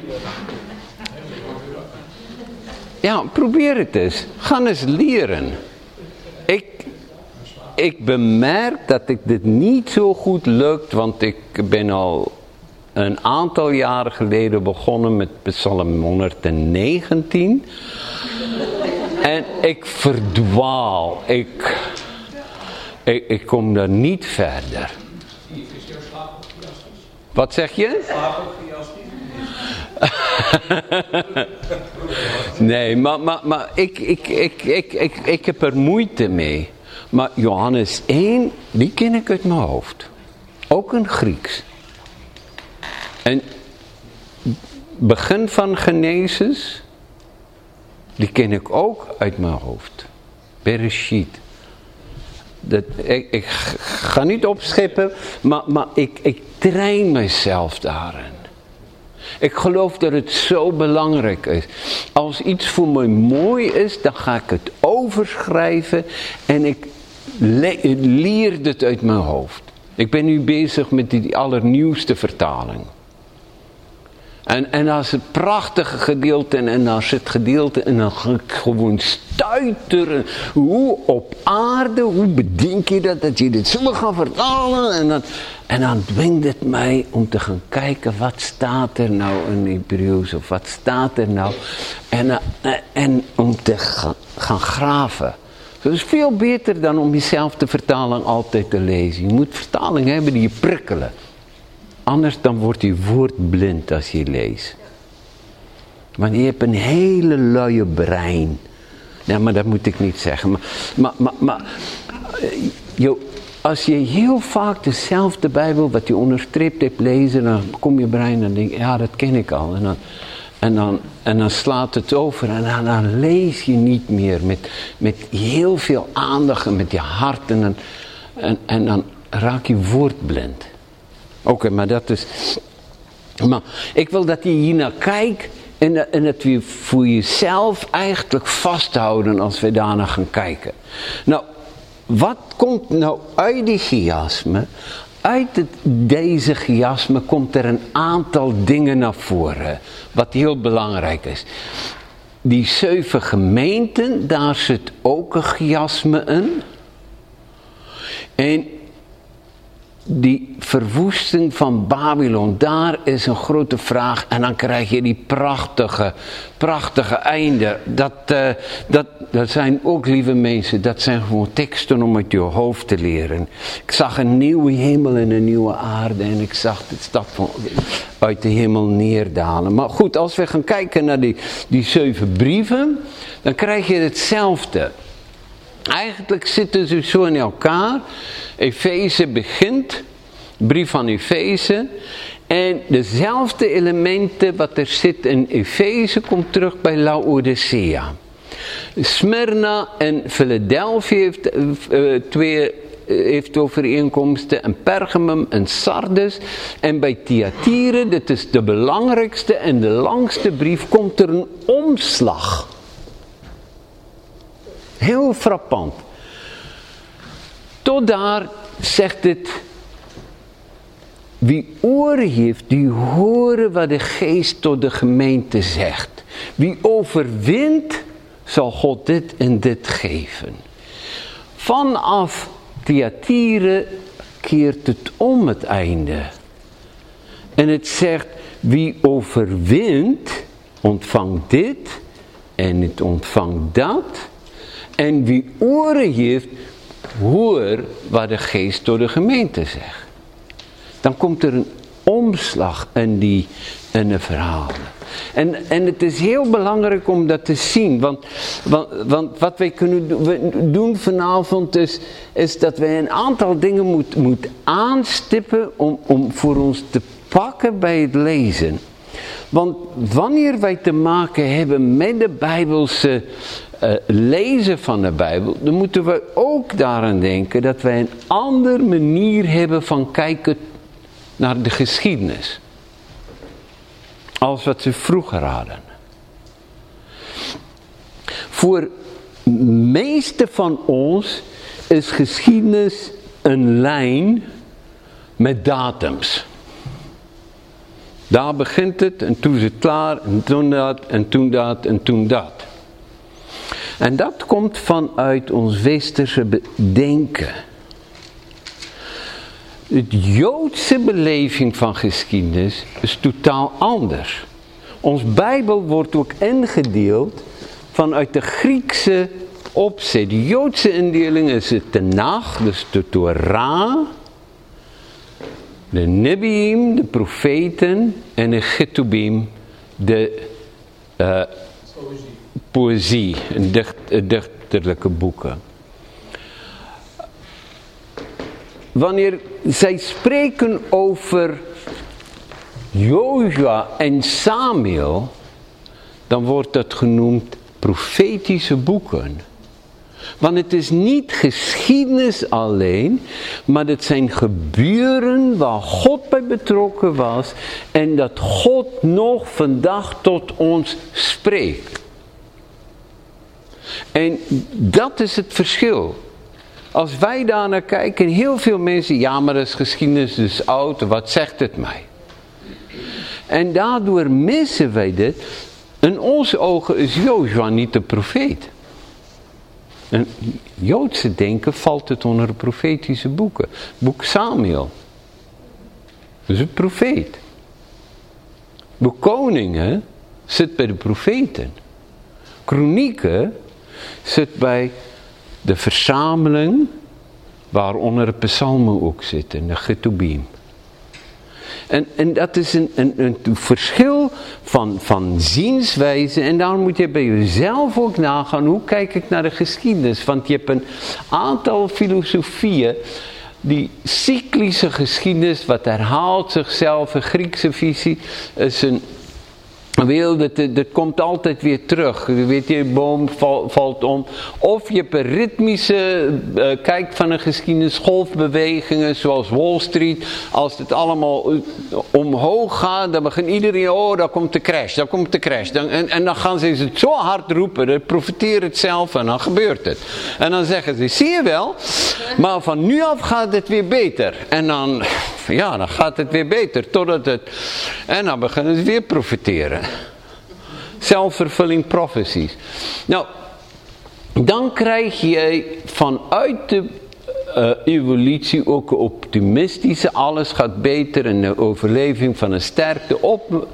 Ja, probeer het eens. Ga eens leren. Ik, ik bemerk dat ik dit niet zo goed lukt, want ik ben al een aantal jaren geleden begonnen met Psalm 119. En ik verdwaal. Ik, ik, kom daar niet verder. Wat zeg je? (laughs) nee, maar, maar, maar ik, ik, ik, ik, ik, ik heb er moeite mee. Maar Johannes 1, die ken ik uit mijn hoofd. Ook in Grieks. En begin van Genesis, die ken ik ook uit mijn hoofd. Bereshit. Dat, ik, ik ga niet opschippen, maar, maar ik, ik train mezelf daarin. Ik geloof dat het zo belangrijk is. Als iets voor mij mooi is, dan ga ik het overschrijven en ik leer het uit mijn hoofd. Ik ben nu bezig met die allernieuwste vertaling. En, en als het prachtige gedeelte en, als het gedeelte en dan gewoon stuiteren. Hoe op aarde, hoe bedenk je dat, dat je dit zo gaan vertalen. En dan, en dan dwingt het mij om te gaan kijken wat staat er nou in Hebreeuws of wat staat er nou. En, eh, en om te gaan, gaan graven. Dat is veel beter dan om jezelf de vertaling altijd te lezen. Je moet vertaling hebben die je prikkelen. Anders dan wordt je woord blind als je leest. Want je hebt een hele luie brein. Ja, maar dat moet ik niet zeggen. Maar, maar, maar, eh, als je heel vaak dezelfde Bijbel, wat je onderstreept hebt, lezen, dan kom je brein en denk ja, dat ken ik al. En dan, en dan, en dan slaat het over en dan, lees je niet meer met, met heel veel aandacht en met je hart. En en, en dan raak je woordblind. Oké, maar dat is... Maar ik wil dat je hier naar kijkt en, en dat we voor jezelf eigenlijk vasthouden als we daarna gaan kijken. Nou, wat komt nou uit die chiasme? Uit het, deze chiasme komt er een aantal dingen naar voren. Wat heel belangrijk is. die zeven gemeenten, daar zit ook een chiasme in. En die verwoesting van Babylon, daar is een grote vraag. En dan krijg je die prachtige, prachtige einde. Dat, uh, dat, dat zijn ook, lieve mensen, dat zijn gewoon teksten om uit je hoofd te leren. Ik zag een nieuwe hemel en een nieuwe aarde. En ik zag de van, uit de hemel neerdalen. Maar goed, als we gaan kijken naar die, die zeven brieven, dan krijg je hetzelfde. Eigenlijk zitten ze zo in elkaar. Efeze begint, brief van Efeze. En dezelfde elementen wat er zit in Efeze komt terug bij Laodicea. Smyrna en Philadelphia heeft uh, twee eh, heeft overeenkomsten en Pergamum en Sardes. En bij Thyatire, dat is de belangrijkste en de langste brief, komt er een omslag. Heel frappant. Tot daar zegt het, wie oren heeft, die horen wat de geest tot de gemeente zegt. Wie overwint, zal God dit en dit geven. Vanaf Thyatire keert het om het einde. En het zegt, wie overwint, ontvangt dit en het ontvangt dat. En wie oren heeft, hoor wat de geest door de gemeente zegt. Dan komt er een omslag in, die, in de verhalen. En, en het is heel belangrijk om dat te zien. Want, want, want wat wij kunnen doen vanavond is, is dat wij een aantal dingen moeten moet aanstippen om, om voor ons te pakken bij het lezen. Want wanneer wij te maken hebben met de Bijbelse uh, lezen van de Bijbel, dan moeten we ook daaraan denken dat wij een andere manier hebben van kijken naar de geschiedenis. Als wat ze vroeger hadden. Voor meeste van ons is geschiedenis een lijn met datums. Daar begint het en toen is het klaar en toen dat en toen dat en toen dat. En dat komt vanuit ons westerse denken. Het Joodse beleving van geschiedenis is totaal anders. Ons Bijbel wordt ook ingedeeld vanuit de Griekse opzet. De Joodse indeling is het Tenach, dus de Torah, de Nebiim, de profeten en de Getubim, de uh, poëzie, dicht, dichterlijke boeken. Wanneer zij spreken over Joja en Samuel, dan wordt dat genoemd profetische boeken. Want het is niet geschiedenis alleen, maar het zijn gebeuren waar God bij betrokken was en dat God nog vandaag tot ons spreekt. En dat is het verschil. Als wij daar naar kijken, heel veel mensen, ja maar dat is geschiedenis, dus oud, wat zegt het mij? En daardoor missen wij dit. In onze ogen is Jozua niet de profeet. In Joodse denken valt het onder de profetische boeken. Boek Samuel. Dat is een profeet. Boek Koningen zit bij de profeten. Kronieken zit bij de verzameling waaronder de psalmen ook zitten, de getubim. En, en dat is een, een, een verschil van, van zienswijze. En daarom moet je bij jezelf ook nagaan, hoe kijk ik naar de geschiedenis? Want je hebt een aantal filosofieën, die cyclische geschiedenis, wat herhaalt zichzelf, een Griekse visie, is een wil, dat, dat komt altijd weer terug. Weet, je boom valt om. Of je hebt een ritmische uh, kijk van een geschiedenis, golfbewegingen zoals Wall Street. Als het allemaal eh, omhoog gaat, dan begint iedereen, oh, daar komt de crash, daar komt de crash. Dan, en, dan gaan ze het zo hard roepen, dat profiteert het zelf en dan gebeurt het. En dan zeggen ze, zie je wel, maar van nu af gaat het weer beter. En dan, ja, dan gaat het weer beter, totdat het, en dan beginnen ze weer profiteren. Self-fulfilling prophecies. Nou, dan krijg je vanuit de uh, evolutie ook optimistische, alles gaat beter en de overleving van een sterkte op.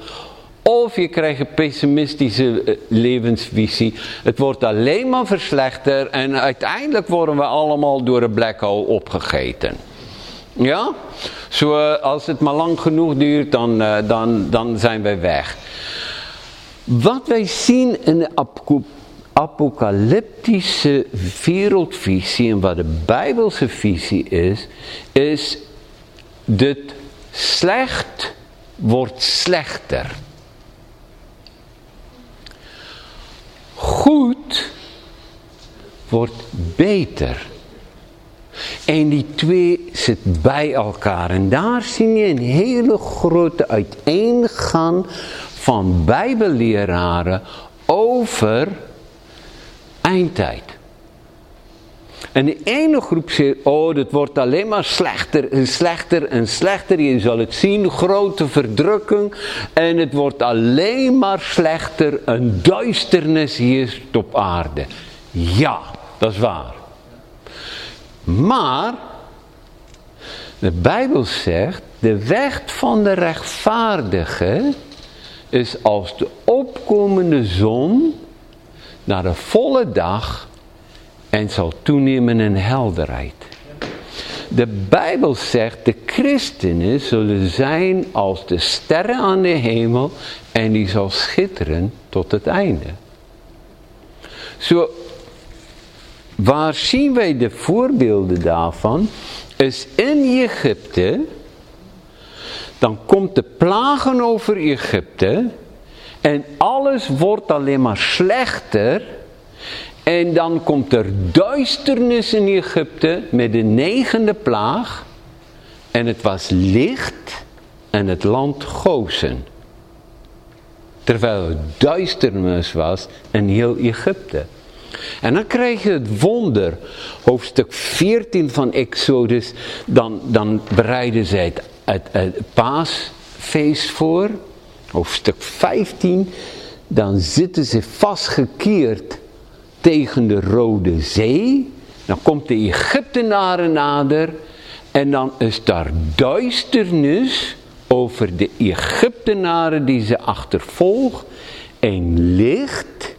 Of je krijgt een pessimistische uh, levensvisie. Het wordt alleen maar verslechter en uiteindelijk worden we allemaal door een black hole opgegeten. Ja? Zo, uh, als het maar lang genoeg duurt, dan, dan, dan zijn wij weg. Wat wij zien in de apocalyptische wereldvisie en wat de bijbelse visie is, is dat slecht wordt slechter. Goed wordt beter. En die twee zitten bij elkaar. En daar zie je een hele grote uiteengang van bijbelleraren over eindtijd. En de ene groep zegt, oh, het wordt alleen maar slechter en slechter en slechter. Je zal het zien, grote verdrukking. En het wordt alleen maar slechter. Een duisternis hier op aarde. Ja, dat is waar. Maar, de Bijbel zegt, de weg van de rechtvaardige is als de opkomende zon naar de volle dag en zal toenemen in helderheid. De Bijbel zegt de christenen zullen zijn als de sterren aan de hemel en die zal schitteren tot het einde. Zo, waar zien wij de voorbeelden daarvan? Is in Egypte, dan komt de plagen over Egypte en alles wordt alleen maar slechter. En dan komt er duisternis in Egypte met de negende plaag. En het was licht en het land gozen. Terwijl het duisternis was in heel Egypte. En dan krijg je het wonder, hoofdstuk 14 van Exodus, dan, dan bereiden zij het, paasfeest voor. Hoofdstuk 15, dan zitten ze vastgekeerd tegen de Rode Zee. Dan komt de Egyptenaren nader en dan is daar duisternis over de Egyptenaren die ze achtervolgt en licht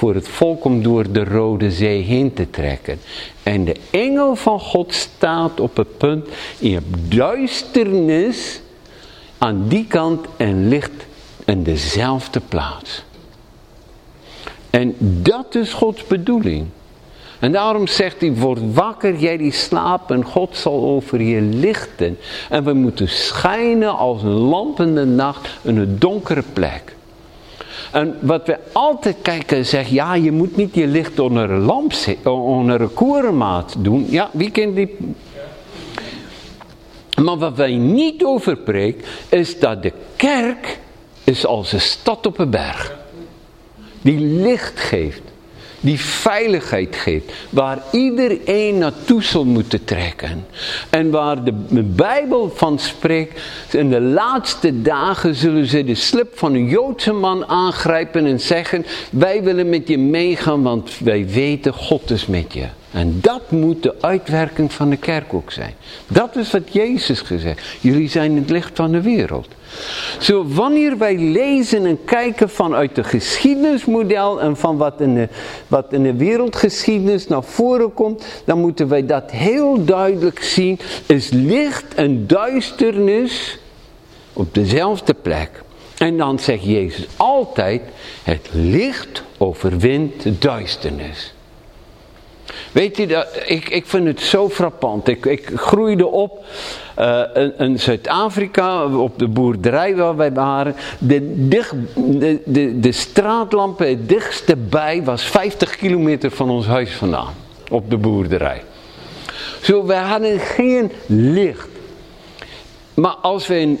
voor het volk om door de Rode Zee heen te trekken. En de engel van God staat op het punt, hebt duisternis aan die kant en licht in dezelfde plaats. En dat is Gods bedoeling. En daarom zegt hij, word wakker, jij die slaapt en God zal over je lichten. En we moeten schijnen als een lamp in de nacht in een donkere plek. En wat we altijd kijken en zeggen, ja je moet niet je licht onder een lamp, onder een korenmaat doen. Ja, wie kent die maar wat wij niet over preken, is dat de kerk is als een stad op een berg. Die licht geeft. Die veiligheid geeft. Waar iedereen naartoe zal moeten trekken. En waar de Bijbel van spreekt. In de laatste dagen zullen ze de slip van een Joodse man aangrijpen en zeggen. Wij willen met je meegaan want wij weten God is met je. En dat moet de uitwerking van de kerk ook zijn. Dat is wat Jezus gezegd. Jullie zijn het licht van de wereld. Zo wanneer wij lezen en kijken vanuit de geschiedenismodel en van wat in, de, wat in de wereldgeschiedenis naar voren komt, dan moeten wij dat heel duidelijk zien. Is licht en duisternis op dezelfde plek. En dan zegt Jezus altijd, het licht overwint de duisternis. Weet je, dat, ik, ik vind het zo frappant. Ik, ik groeide op in, in Zuid-Afrika, op de boerderij waar wij waren. De, dicht, de, de, de straatlampen, het dichtste bij, was 50 kilometer van ons huis vandaan. Op de boerderij. Zo, wij hadden geen licht. Maar als we een,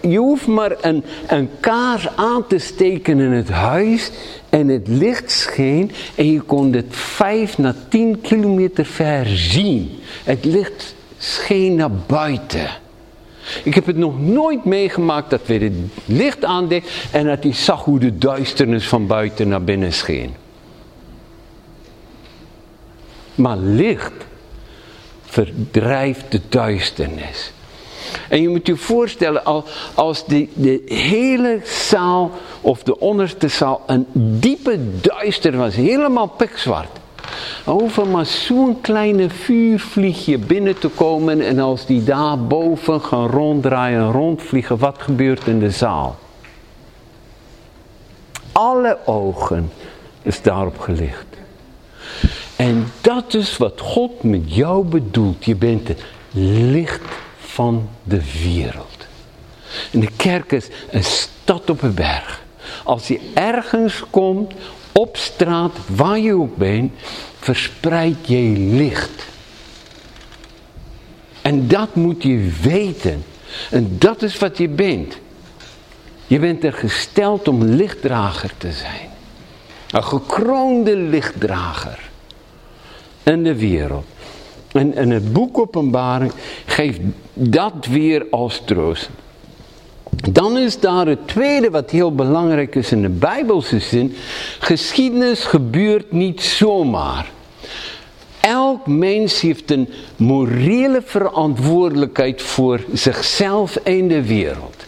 je hoeft maar een, een kaars aan te steken in het huis en het licht scheen en je kon het 5 naar 10 kilometer ver zien. Het licht scheen naar buiten. Ik heb het nog nooit meegemaakt dat weer het licht aandeed en dat hij zag hoe de duisternis van buiten naar binnen scheen. Maar licht verdrijft de duisternis. En je moet je voorstellen, als de, de hele zaal of de onderste zaal een diepe duister was, helemaal pikzwart. Over maar zo'n kleine vuurvliegje binnen te komen en als die daar boven gaan ronddraaien, rondvliegen, wat gebeurt in de zaal? Alle ogen is daarop gelicht. En dat is wat God met jou bedoelt. Je bent het licht van de wereld. En de kerk is een stad op een berg. Als je ergens komt, op straat, waar je ook bent, verspreid je licht. En dat moet je weten. En dat is wat je bent. Je bent er gesteld om lichtdrager te zijn. Een gekroonde lichtdrager. In de wereld. En, het boek Openbaring geeft dat weer als troost. Dan is daar het tweede wat heel belangrijk is in de Bijbelse zin. Geschiedenis gebeurt niet zomaar. Elk mens heeft een morele verantwoordelijkheid voor zichzelf en de wereld.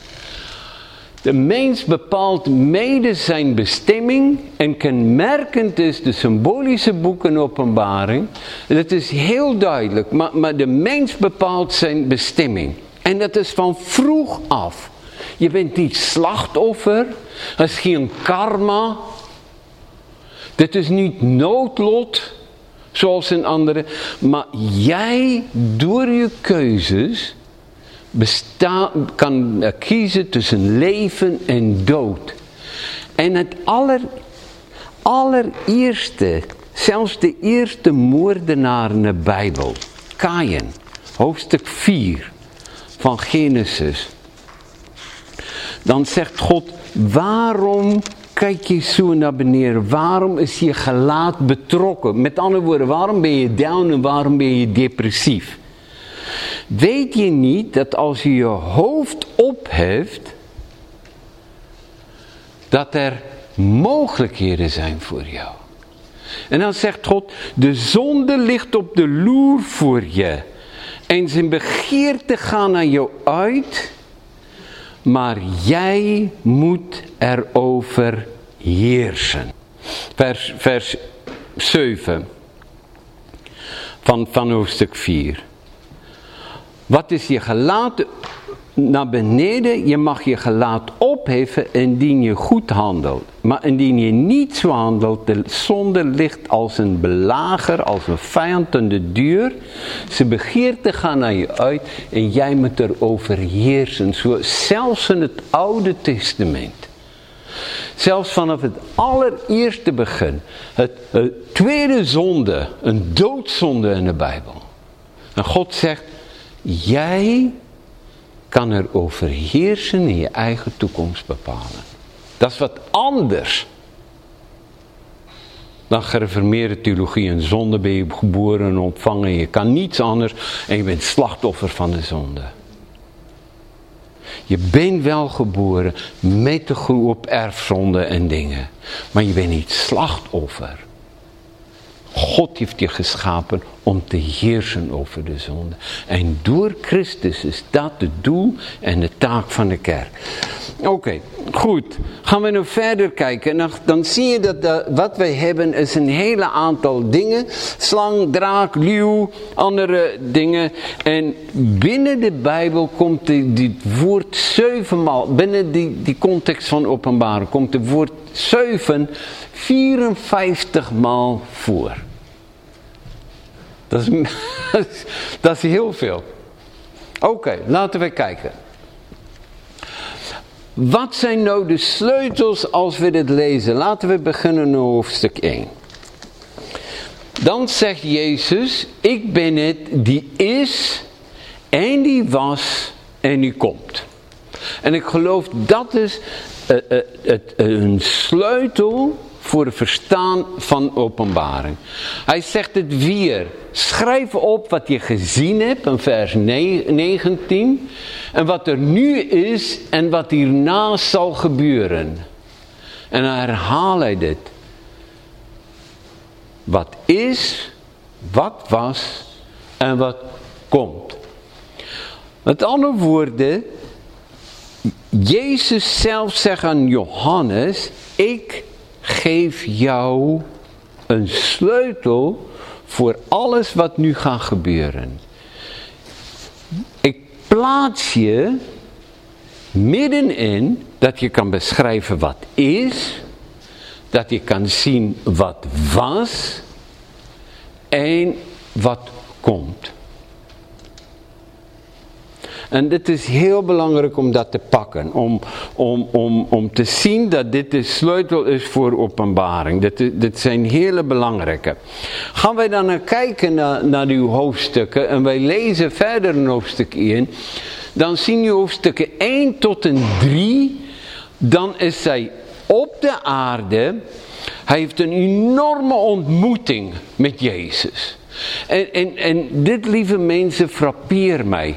De mens bepaalt mede zijn bestemming en kenmerkend is de symbolische boeken openbaring. Dat is heel duidelijk, maar, maar de mens bepaalt zijn bestemming. En dat is van vroeg af. Je bent niet slachtoffer. Dat is geen karma. Dit is niet noodlot. Zoals in andere. Maar jij door je keuzes besta kan kiezen tussen leven en dood. En het aller, allereerste, zelfs de eerste moordenaar in de Bijbel, Kain, hoofdstuk 4 van Genesis. Dan zegt God, waarom kijk je zo naar beneden? Waarom is je gelaat betrokken? Met andere woorden, waarom ben je down en waarom ben je depressief? Weet je niet dat als je je hoofd opheft, dat er mogelijkheden zijn voor jou? En dan zegt God, de zonde ligt op de loer voor je. En zijn begeerte gaan naar jou uit maar jij moet erover heersen. Vers, vers 7 van, van hoofdstuk 4. Wat is je gelaten naar beneden? Je mag je gelaat opheffen indien je goed handelt. Maar indien je niet zo handelt, de zonde ligt als een belager, als een vijand aan de deur. Ze begeert te gaan naar je uit en jij moet erover heersen. Zo, zelfs in het Oude Testament. Zelfs vanaf het allereerste begin. Het tweede zonde, een doodzonde in de Bijbel. En God zegt, jij kan er overheersen en je eigen toekomst bepalen. Dat is wat anders dan gereformeerde theologie. En zonde ben je geboren en ontvangen. Je kan niets anders en je bent slachtoffer van de zonde. Je bent wel geboren met de groep op erfzonde en dingen. Maar je bent niet slachtoffer. God heeft je geschapen om te heersen over de zonde. En door Christus is dat het doel en de taak van de kerk. Oké, goed. Gaan we nu verder kijken. Dan, dan zie je dat wat wij hebben is een hele aantal dingen. Slang, draak, leeuw, andere dingen. En binnen de Bijbel komt dit woord zevenmaal, binnen die, die context van openbaren, komt het woord zeven 54 maal voor. Dat is, (laughs) dat is heel veel. Oké, laten we kijken. Wat zijn nou de sleutels als we dit lezen? Laten we beginnen in hoofdstuk 1. Dan zegt Jezus, ik ben het die is en die was en die komt. En ik geloof dat is uh, uh, een sleutel voor het verstaan van openbaring. Hij zegt het weer. Schrijf op wat je gezien hebt in vers 19. En wat er nu is en wat hierna zal gebeuren. En dan herhaal hij dit. Wat is, wat was en wat komt. Met andere woorden, Jezus zelf zegt aan Johannes, ik geef jou een sleutel voor alles wat nu gaat gebeuren. Ik plaats je middenin dat je kan beschrijven wat is, dat je kan zien wat was en wat komt. En dit is heel belangrijk om dat te pakken. Om, om, om, om te zien dat dit de sleutel is voor openbaring. Dit, dit zijn hele belangrijke. Gaan wij dan kijken naar, naar die hoofdstukken. En wij lezen verder in hoofdstuk 1. Dan zien we hoofdstukken 1 tot en 3. Dan is zij op de aarde. Hij heeft een enorme ontmoeting met Jezus. En, en, en dit, lieve mensen, frappeert mij.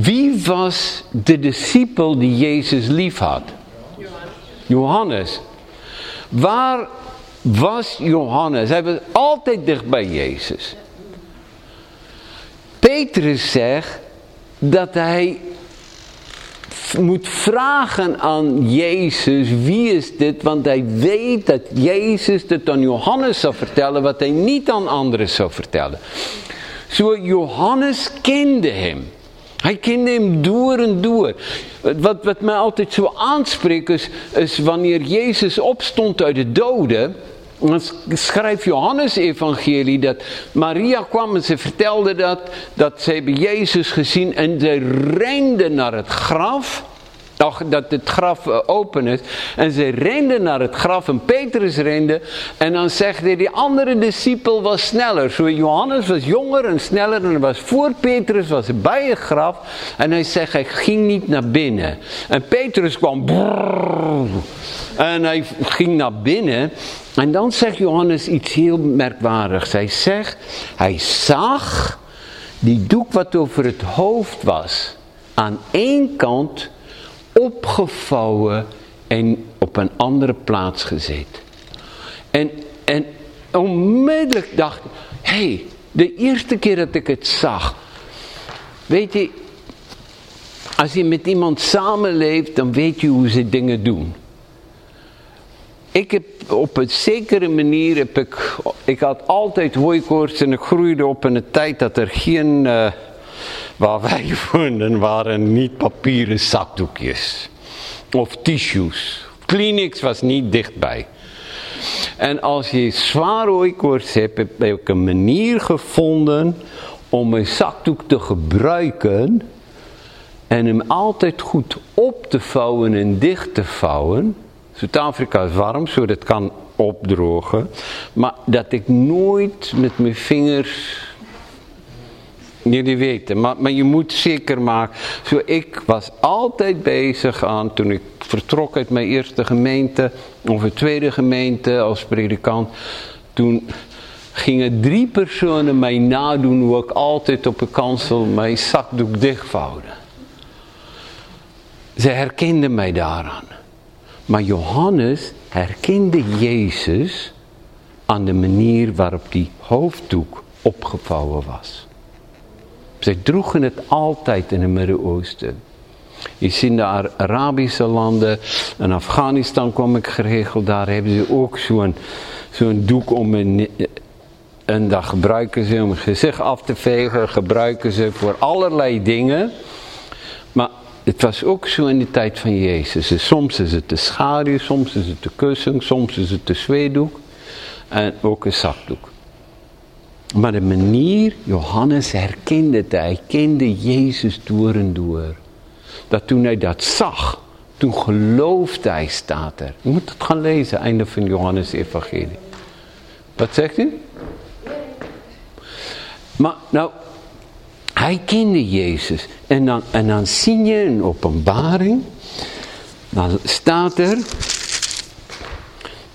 Wie was de discipel die Jezus lief had? Johannes. Waar was Johannes? Hij was altijd dicht bij Jezus. Petrus zegt dat hij moet vragen aan Jezus, wie is dit? Want hij weet dat Jezus het aan Johannes zou vertellen, wat hij niet aan anderen zou vertellen. Zo Johannes kende hem. Hij kende hem door en door. Wat, wat mij altijd zo aanspreekt is, is wanneer Jezus opstond uit de doden. Dan schrijft Johannes evangelie dat Maria kwam en ze vertelde dat, dat ze hebben Jezus gezien en ze renden naar het graf dat het graf eh, open is. En ze renden naar het graf en Petrus rende. En dan zegt hij, die andere discipel was sneller. Zo Johannes was jonger en sneller en was voor Petrus, was bij het graf. En hij zegt, hij ging niet naar binnen. En Petrus kwam brrr, en hij ging naar binnen. En dan zegt Johannes iets heel merkwaardigs. Hij zegt, hij zag die doek wat over het hoofd was. Aan één kant opgevouwen en op een andere plaats gezet. En, en onmiddellijk dacht ik, hey, de eerste keer dat ik het zag, weet je, als je met iemand samenleeft, dan weet je hoe ze dingen doen. Ik heb op een zekere manier, heb ik, ik had altijd hooikoorts en ik groeide op in een tijd dat er geen... Uh, waar wij (laughs) woonden waren niet papieren zakdoekjes. Of tissues. Kleenex was niet dichtbij. En als je zwaar hooikoorts hebt, heb ik een manier gevonden om een zakdoek te gebruiken en hem altijd goed op te vouwen en dicht te vouwen. Zuid-Afrika is warm, zodat het kan opdrogen. Maar dat ik nooit met mijn vingers Jullie weten, maar, maar je moet zeker maken. Zo, ik was altijd bezig aan, toen ik vertrok uit mijn eerste gemeente, of een tweede gemeente als predikant, toen gingen drie personen mij nadoen hoe ik altijd op een kansel mijn zakdoek dichtvouwde. Ze herkenden mij daaraan. Maar Johannes herkende Jezus aan de manier waarop die hoofddoek opgevouwen was. Zij droegen het altijd in het Midden-Oosten. Je ziet de Arabische landen, in Afghanistan kwam ik geregeld, daar hebben ze ook zo'n zo'n doek om een, en dat gebruiken ze om gezicht af te vegen, gebruiken ze voor allerlei dingen. Maar het was ook zo in de tijd van Jezus. Soms is het de schaduw, soms is het de kussen, soms is het de zweedoek en ook een zakdoek. Maar de manier, Johannes herkende het, hij kende Jezus door en door. Dat toen hij dat zag, toen geloofde hij, staat er. Je moet het gaan lezen, einde van Johannes evangelie. Wat zegt u? Maar nou, hij kende Jezus. En dan, en dan zie je een openbaring. Dan staat er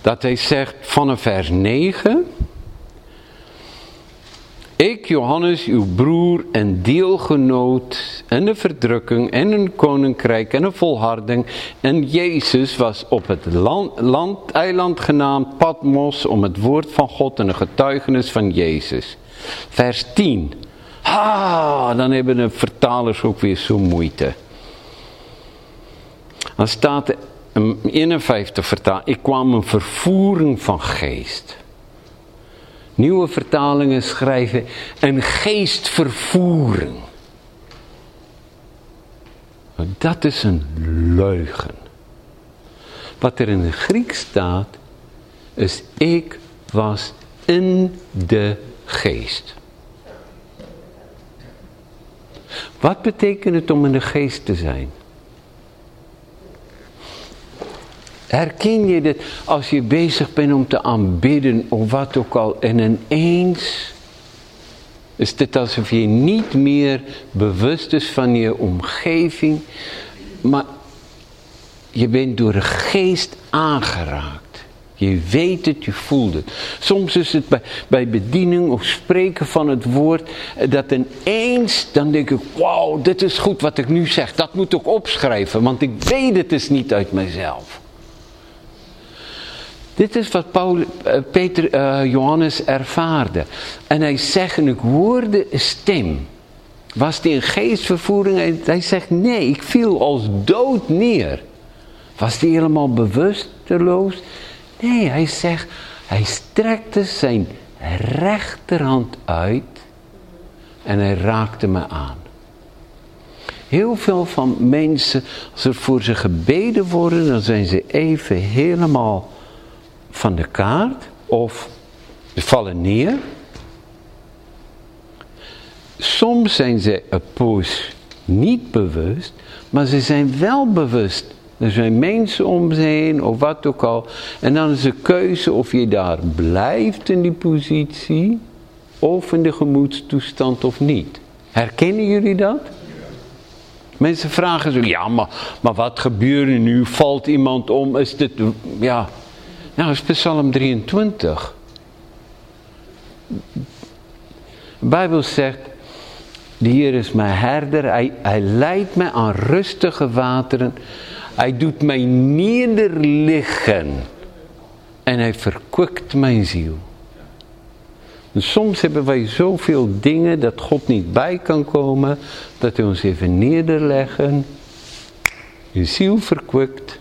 Dat hij zegt vanaf vers 9. Johannes, uw broer en deelgenoot en de verdrukking en een koninkrijk en een volharding. En Jezus was op het land, land, eiland genaamd Patmos om het woord van God en de getuigenis van Jezus. Vers 10. Ah, dan hebben de vertalers ook weer zo moeite. Dan staat in 51 vertaal, ik kwam een vervoering van geest. Nieuwe vertalingen schrijven een geestvervoering. Dat is een leugen. Wat er in het Griek staat, is ik was in de geest. Wat betekent het om in de geest te zijn? Herken je dit als je bezig bent om te aanbidden of wat ook al en ineens is dit alsof je niet meer bewust is van je omgeving, maar je bent door de geest aangeraakt. Je weet het, je voelt het. Soms is het bij, bij bediening of spreken van het woord, eh, dat ineens, dan denk ik, wauw, dit is goed wat ik nu zeg. Dat moet ik opschrijven, want ik weet het is niet uit mezelf. Dit is wat Paul, uh, Peter, uh, Johannes ervaarde. En hij zegt, ik hoorde stem. Was die een geestvervoering? Hij, hij zegt, nee, ik viel als dood neer. Was die helemaal bewusteloos? Nee, hij zegt, hij strekte zijn rechterhand uit en hij raakte me aan. Heel veel van mensen, als er voor ze gebeden worden, dan zijn ze even helemaal van de kaart of ze vallen neer. Soms zijn ze een poos niet bewust, maar ze zijn wel bewust. Er zijn mensen om ze heen of wat ook al. En dan is de keuze of je daar blijft in die positie of in de gemoedstoestand of niet. Herkennen jullie dat? Mensen vragen zo, ja, maar, maar wat gebeurt er nu? Valt iemand om? Is dit, ja, nou, is Psalm 23. De Bijbel zegt, de Heer is mijn herder, hij, hij leidt mij aan rustige wateren, hij doet mij nederliggen en hij verkwikt mijn ziel. Soms hebben wij zoveel dingen dat God niet bij kan komen, dat hij ons even nederleggen, je ziel verkwikt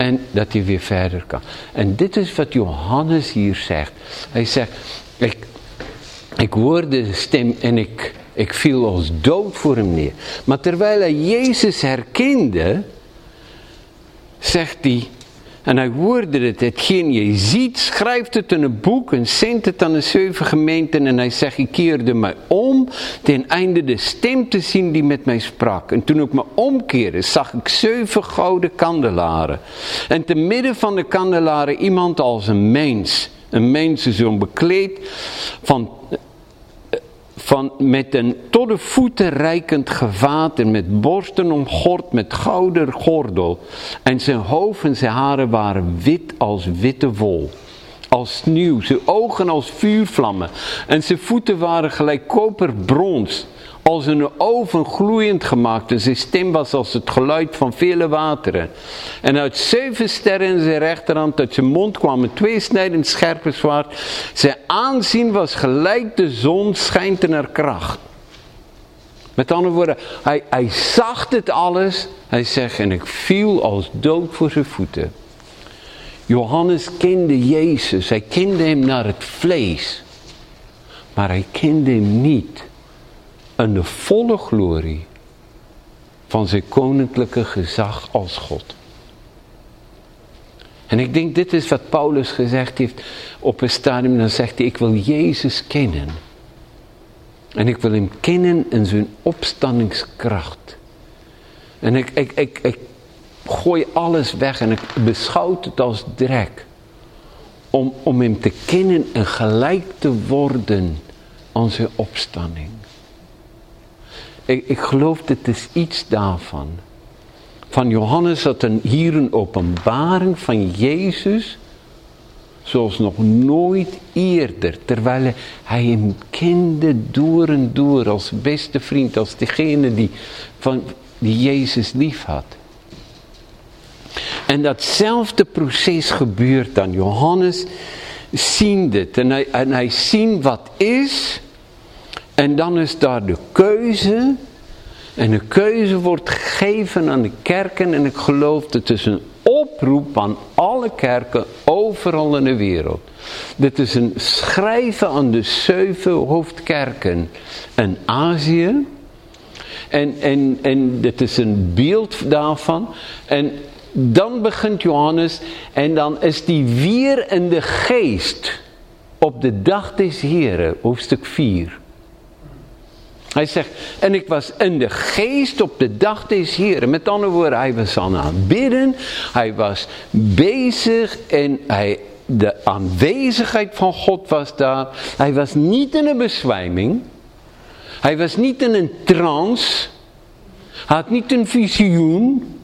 en dat hij weer verder kan. En dit is wat Johannes hier zegt. Hij zegt, ik, ik hoorde de stem en ik, ik viel als dood voor hem neer. Maar terwijl hij Jezus herkende, zegt hij, en hij hoorde het, hetgeen je ziet, schrijft het in een boek en zendt het aan de zeven gemeenten. En hij zegt, ik keerde mij om, ten einde de stem te zien die met mij sprak. En toen ik me omkeerde, zag ik zeven gouden kandelaren. En te midden van de kandelaren iemand als een mens. Een mensenzoon bekleed van van met een tot de voeten reikend gevaat en met borsten omgord met gouden gordel. En zijn hoofd en zijn haren waren wit als witte wol. Als sneeuw, zijn ogen als vuurvlammen. En zijn voeten waren gelijk koperbrons als een oven gloeiend gemaakt en zijn stem was als het geluid van vele wateren. En uit zeven sterren in zijn rechterhand, uit zijn mond kwamen twee snijdend scherpe zwaard. Zijn aanzien was gelijk de zon schijnt naar kracht. Met andere woorden, hij, hij zag dit alles. Hij zegt, en ik viel als dood voor zijn voeten. Johannes kende Jezus, hij kende hem naar het vlees. Maar hij kende hem niet en de volle glorie van zijn koninklijke gezag als God. En ik denk, dit is wat Paulus gezegd heeft op een stadium. Dan zegt hij, ik wil Jezus kennen. En ik wil hem kennen in zijn opstandingskracht. En ik, ik, ik, ik gooi alles weg en ik beschouw het als drek. Om, om hem te kennen en gelijk te worden aan zijn opstanding. Ik, ik geloof dat het is iets daarvan. van Johannes had een, hier een openbaring van Jezus zoals nog nooit eerder. Terwijl hij hem kende door en door als beste vriend, als degene die, van, die Jezus lief had. En datzelfde proces gebeurt dan. Johannes ziet dit en hij, en hij ziet wat is. En dan is daar de keuze. En de keuze wordt gegeven aan de kerken. En ik geloof dat het is een oproep aan alle kerken overal in de wereld. Dit is een schrijven aan de zeven hoofdkerken in Azië. En, en, en dit is een beeld daarvan. En dan begint Johannes en dan is die weer in de geest op de dag des Heren, hoofdstuk 4. Hij zegt, en ik was in de geest op de dag des Heren. Met andere woorden, hij was aan het bidden. Hij was bezig en hij, de aanwezigheid van God was daar. Hij was niet in een bezwijming. Hij was niet in een trance. Hij had niet een visioen.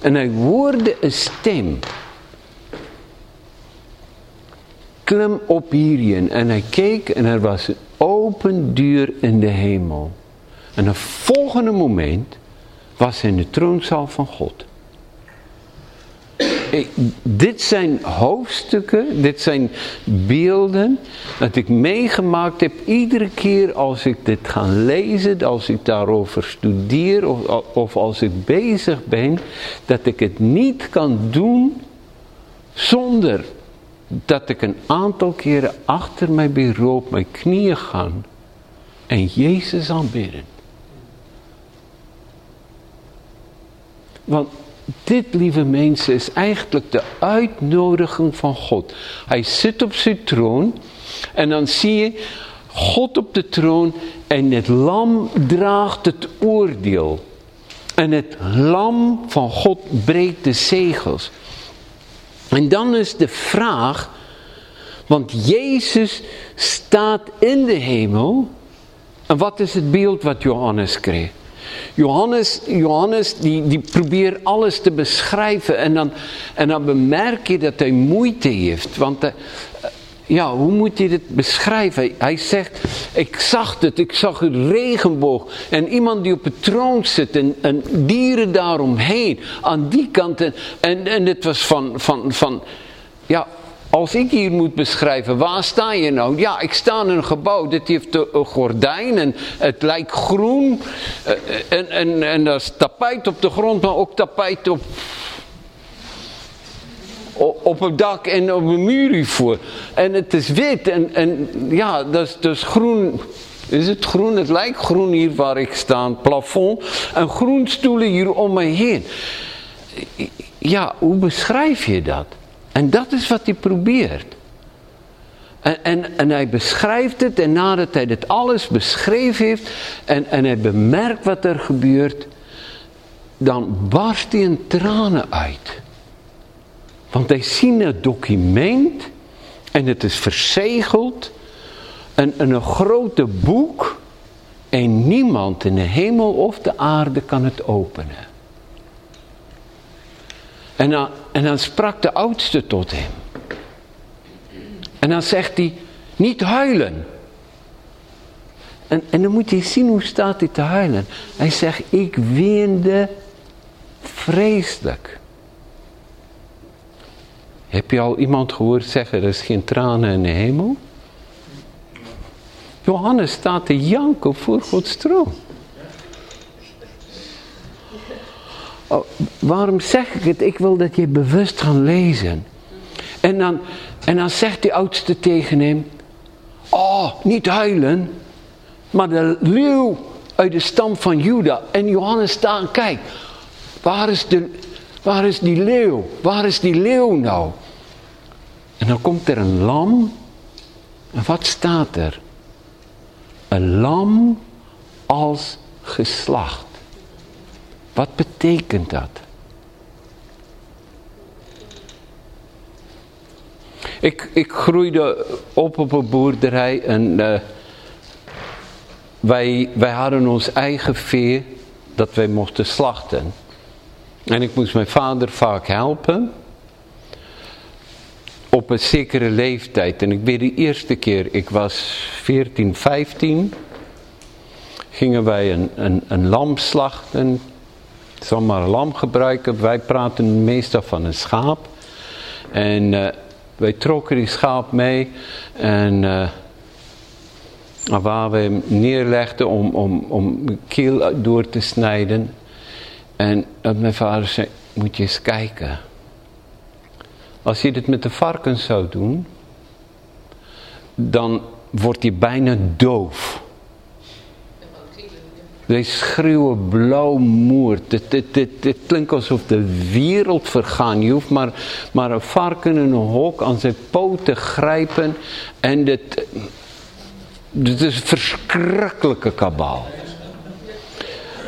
En hij hoorde een stem. Klim op hierin. En hij keek en er was een open deur in de hemel. En het volgende moment was in de troonzaal van God. Dit zijn hoofdstukken, dit zijn beelden dat ik meegemaakt heb iedere keer als ik dit ga lezen, als ik daarover studeer of als ik bezig ben, dat ik het niet kan doen zonder dat ik een aantal keren achter mijn bureau op mijn knieën ga en Jezus aanbidden. Want dit, lieve mensen, is eigenlijk de uitnodiging van God. Hij zit op zijn troon en dan zie je God op de troon en het lam draagt het oordeel. En het lam van God breekt de zegels. En dan is de vraag, want Jezus staat in de hemel. En wat is het beeld wat Johannes kreeg? Johannes, Johannes die, die probeert alles te beschrijven en dan, en dan bemerk je dat hij moeite heeft. Want ja, hoe moet hij dit beschrijven? Hij zegt, ik zag het, ik zag een regenboog. En iemand die op het troon zit en, en dieren daaromheen. Aan die kant. En, en, en het was van, van, van, ja, als ik hier moet beschrijven, waar sta je nou? Ja, ik sta in een gebouw, dit heeft een gordijn en het lijkt groen. Eh, en, en, en er is tapijt op de grond, maar ook tapijt op, op het dak en op een muur hiervoor. En het is wit en, en ja, dat is dus groen. Is het groen? Het lijkt groen hier waar ik sta, plafond. En groen stoelen hier om me heen. Ja, hoe beschrijf je dat? En dat is wat hij probeert. En, en, en, hij beschrijft het en nadat hij dit alles beschreven heeft en, en hij bemerkt wat er gebeurt, dan barst hij in tranen uit. Want hij ziet het document en het is verzegeld en, en een grote boek en niemand in de hemel of de aarde kan het openen. En dan, en dan sprak de oudste tot hem. En dan zegt hij, niet huilen. En, en dan moet je zien hoe staat hij te huilen. Hij zegt, ik weende vreselijk. Heb je al iemand gehoord zeggen, er is geen tranen in de hemel? Johannes staat te janken voor Gods troon. Oh, waarom zeg ik het? Ik wil dat je bewust gaat lezen. En dan, en dan zegt die oudste tegen hem: Oh, niet huilen, maar de leeuw uit de stam van Juda. En Johannes staat, kijk, waar is, de, waar is die leeuw? Waar is die leeuw nou? En dan komt er een lam. En wat staat er? Een lam als geslacht. Wat betekent dat? Ik, ik groeide op op een boerderij en uh, wij, wij hadden ons eigen vee dat wij mochten slachten. En ik moest mijn vader vaak helpen. Op een zekere leeftijd. En ik weet de eerste keer, ik was 14, 15. Gingen wij een, een, een lam slachten. Ik zal maar een lam gebruiken. Wij praten meestal van een schaap. En uh, wij trokken die schaap mee. En... Uh, waar we hem neerlegden om, om, om keel door te snijden. En mijn vader zei, moet je eens kijken. Als je dit met de varkens zou doen, dan wordt hij bijna doof. They schreeuwen blauwmoerd. Het, het, het, het, klinkt alsof de wereld vergaan. Je hoeft maar, maar een varken in een hok aan zijn poten grijpen. En dit, dit is een verschrikkelijke kabaal.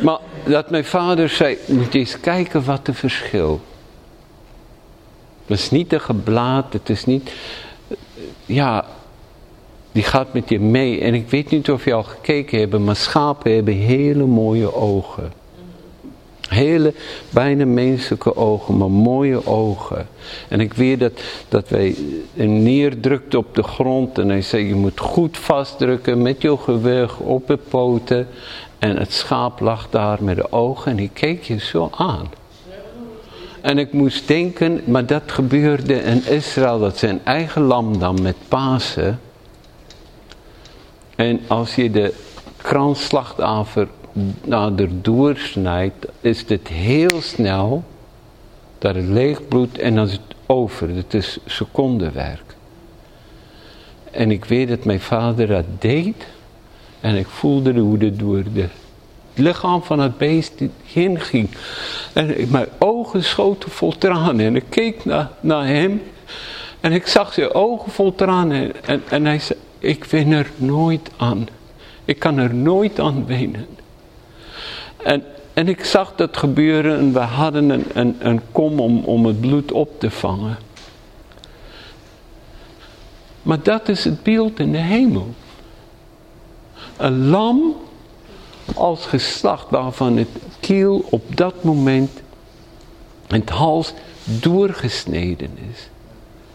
Maar dat mijn vader zei, moet je eens kijken wat de verschil. Het is niet een geblaad, het is niet... Ja, die gaat met je mee. En ik weet niet of je al gekeken hebt, maar schapen hebben hele mooie ogen. Hele, bijna menselijke ogen, maar mooie ogen. En ik weet dat, dat wij hem neerdrukten op de grond. En hij zei, je moet goed vastdrukken met je gewicht op de poten. En het schaap lag daar met de ogen en hij keek je zo aan. En ik moest denken, maar dat gebeurde in Israël, dat zijn eigen lam dan met Pasen. En als je de kransslachtaver nader doorsnijdt, is dit heel snel dat het leeg bloedt en dan is het over. Het is secondenwerk. En ik weet dat mijn vader dat deed. En ik voelde hoe het door de lichaam van het beest heen ging. En mijn ogen schoten vol tranen. En ik keek naar, naar hem. En ik zag zijn ogen vol tranen. En, en hij zei, ik win er nooit aan. Ik kan er nooit aan wenen. En, en ik zag dat gebeuren en we hadden een, een, een kom om, om het bloed op te vangen. Maar dat is het beeld in de hemel. Een lam als geslacht waarvan het kiel op dat moment het hals doorgesneden is.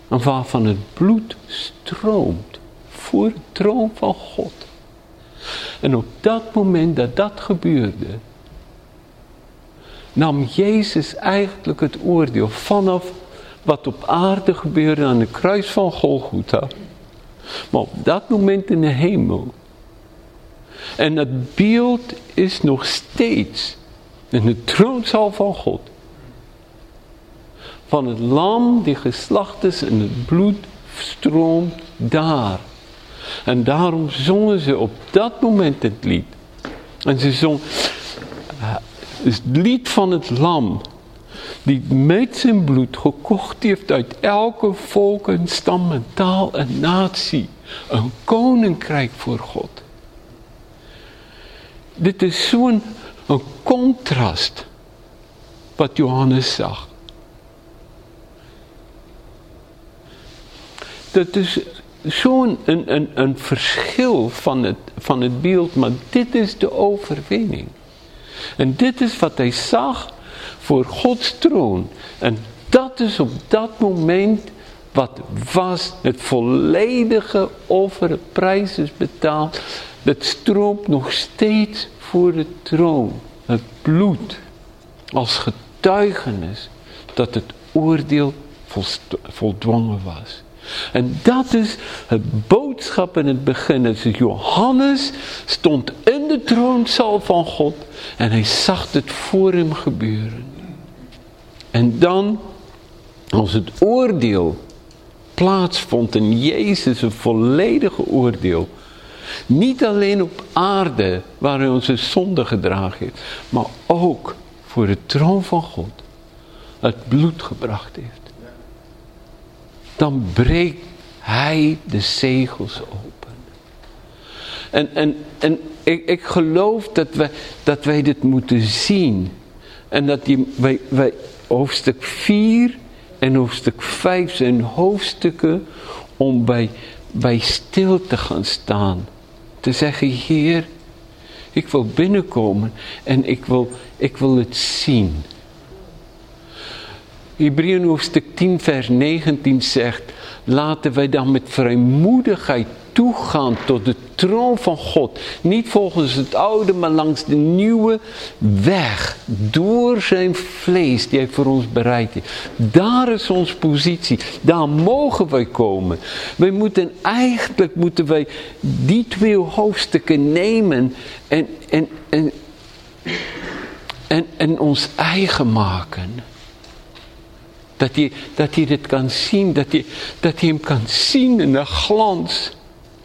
En waarvan het bloed stroomt voor het troon van God. En op dat moment dat dat gebeurde, nam Jezus eigenlijk het oordeel vanaf wat op aarde gebeurde aan de kruis van Golgotha. Maar op dat moment in de hemel. En het beeld is nog steeds in de troonzaal van God. Van het lam die geslacht is en het bloed stroomt daar. En daarom zongen ze op dat moment het lied. En ze zongen het lied van het lam. Die met zijn bloed gekocht heeft uit elke volk en stam en taal en natie. Een koninkrijk voor God. Dit is zo'n contrast wat Johannes zag. Dat is zo'n een, een, een verschil van het, van het beeld, maar dit is de overwinning. En dit is wat hij zag voor Gods troon. En dat is op dat moment wat was. Het volledige offer, prijs is betaald. Het stroomt nog steeds voor de troon. Het bloed als getuigenis dat het oordeel voldwongen was. En dat is het boodschap in het begin. Johannes stond in de troonzaal van God en hij zag het voor hem gebeuren. En dan, als het oordeel plaatsvond in Jezus, een volledige oordeel. Niet alleen op aarde waar hij onze zonde gedragen heeft, maar ook voor de troon van God het bloed gebracht heeft dan breekt hij de zegels open. En, en, en ik, ik geloof dat wij, dat wij dit moeten zien. En dat die, wij, wij, hoofdstuk 4 en hoofdstuk 5 zijn hoofdstukken om bij, bij stil te gaan staan. Te zeggen, Heer, ik wil binnenkomen en ik wil, ik wil het zien. Hebreeën hoofdstuk 10 vers 19 zegt, laten wij dan met vrijmoedigheid toegaan tot de troon van God. Niet volgens het oude, maar langs de nieuwe weg. Door zijn vlees die hij voor ons bereid heeft. Daar is onze positie. Daar mogen wij komen. Wij moeten eigenlijk moeten wij die twee hoofdstukken nemen en, en, en, en, en ons eigen maken. Dat hij, dat hij dit kan zien, dat hij, dat hij hem kan zien in de glans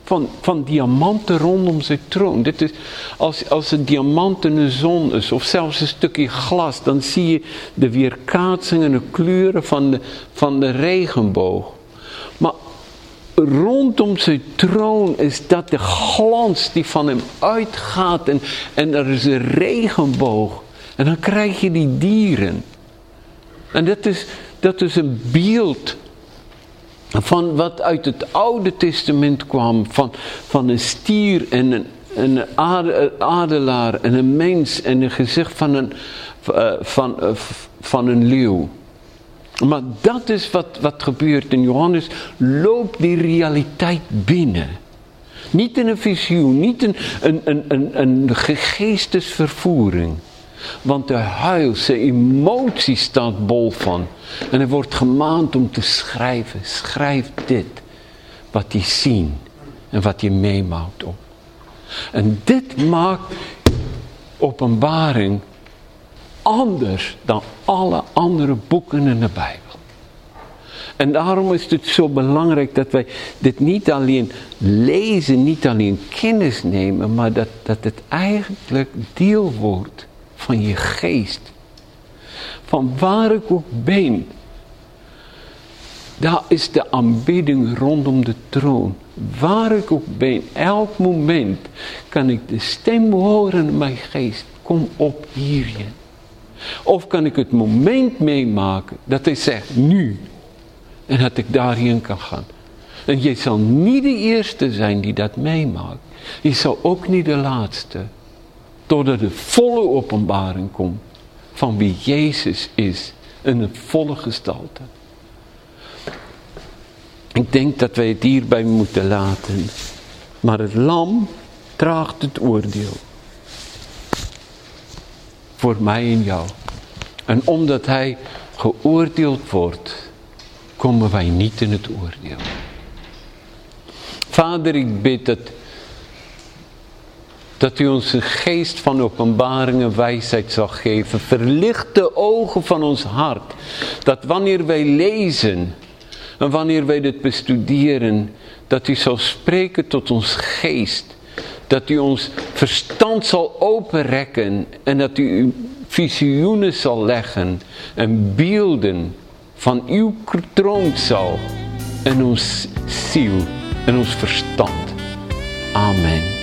van, van diamanten rondom zijn troon. Dit is, als, als een diamant in de zon is, of zelfs een stukje glas, dan zie je de weerkaatsing en de kleuren van de, van de regenboog. Maar rondom zijn troon is dat de glans die van hem uitgaat en, en er is een regenboog. En dan krijg je die dieren. En dat is, dat is een beeld van wat uit het Oude Testament kwam, van, van een stier en een, een adelaar en een mens en een gezicht van een, uh, van, uh, van een leeuw. Maar dat is wat, wat gebeurt in Johannes, loopt die realiteit binnen. Niet in een visioen, niet een, een, een, een, een geestesvervoering. Want de huilse emotie staat bol van. En hij wordt gemaand om te schrijven. Schrijf dit. Wat hij zien. En wat hij meemaakt op. En dit maakt openbaring anders dan alle andere boeken in de Bijbel. En daarom is het zo belangrijk dat wij dit niet alleen lezen, niet alleen kennis nemen, maar dat, dat het eigenlijk deel wordt van je geest. Van waar ik ook ben. Daar is de aanbidding rondom de troon. Waar ik ook ben, elk moment kan ik de stem horen in mijn geest. Kom op hierheen. Of kan ik het moment meemaken dat hij zegt nu. En dat ik daarheen kan gaan. En je zal niet de eerste zijn die dat meemaakt. Je zal ook niet de laatste. Totdat de volle openbaring komt van wie Jezus is in een volle gestalte. Ik denk dat wij het hierbij moeten laten. Maar het lam draagt het oordeel. Voor mij en jou. En omdat hij geoordeeld wordt, komen wij niet in het oordeel. Vader, ik bid dat dat u ons een geest van openbaring en wijsheid zal geven. Verlicht de ogen van ons hart. Dat wanneer wij lezen en wanneer wij dit bestuderen. Dat u zal spreken tot ons geest. Dat u ons verstand zal openrekken. En dat u visioenen zal leggen. En beelden van uw troon zal. En ons ziel en ons verstand. Amen.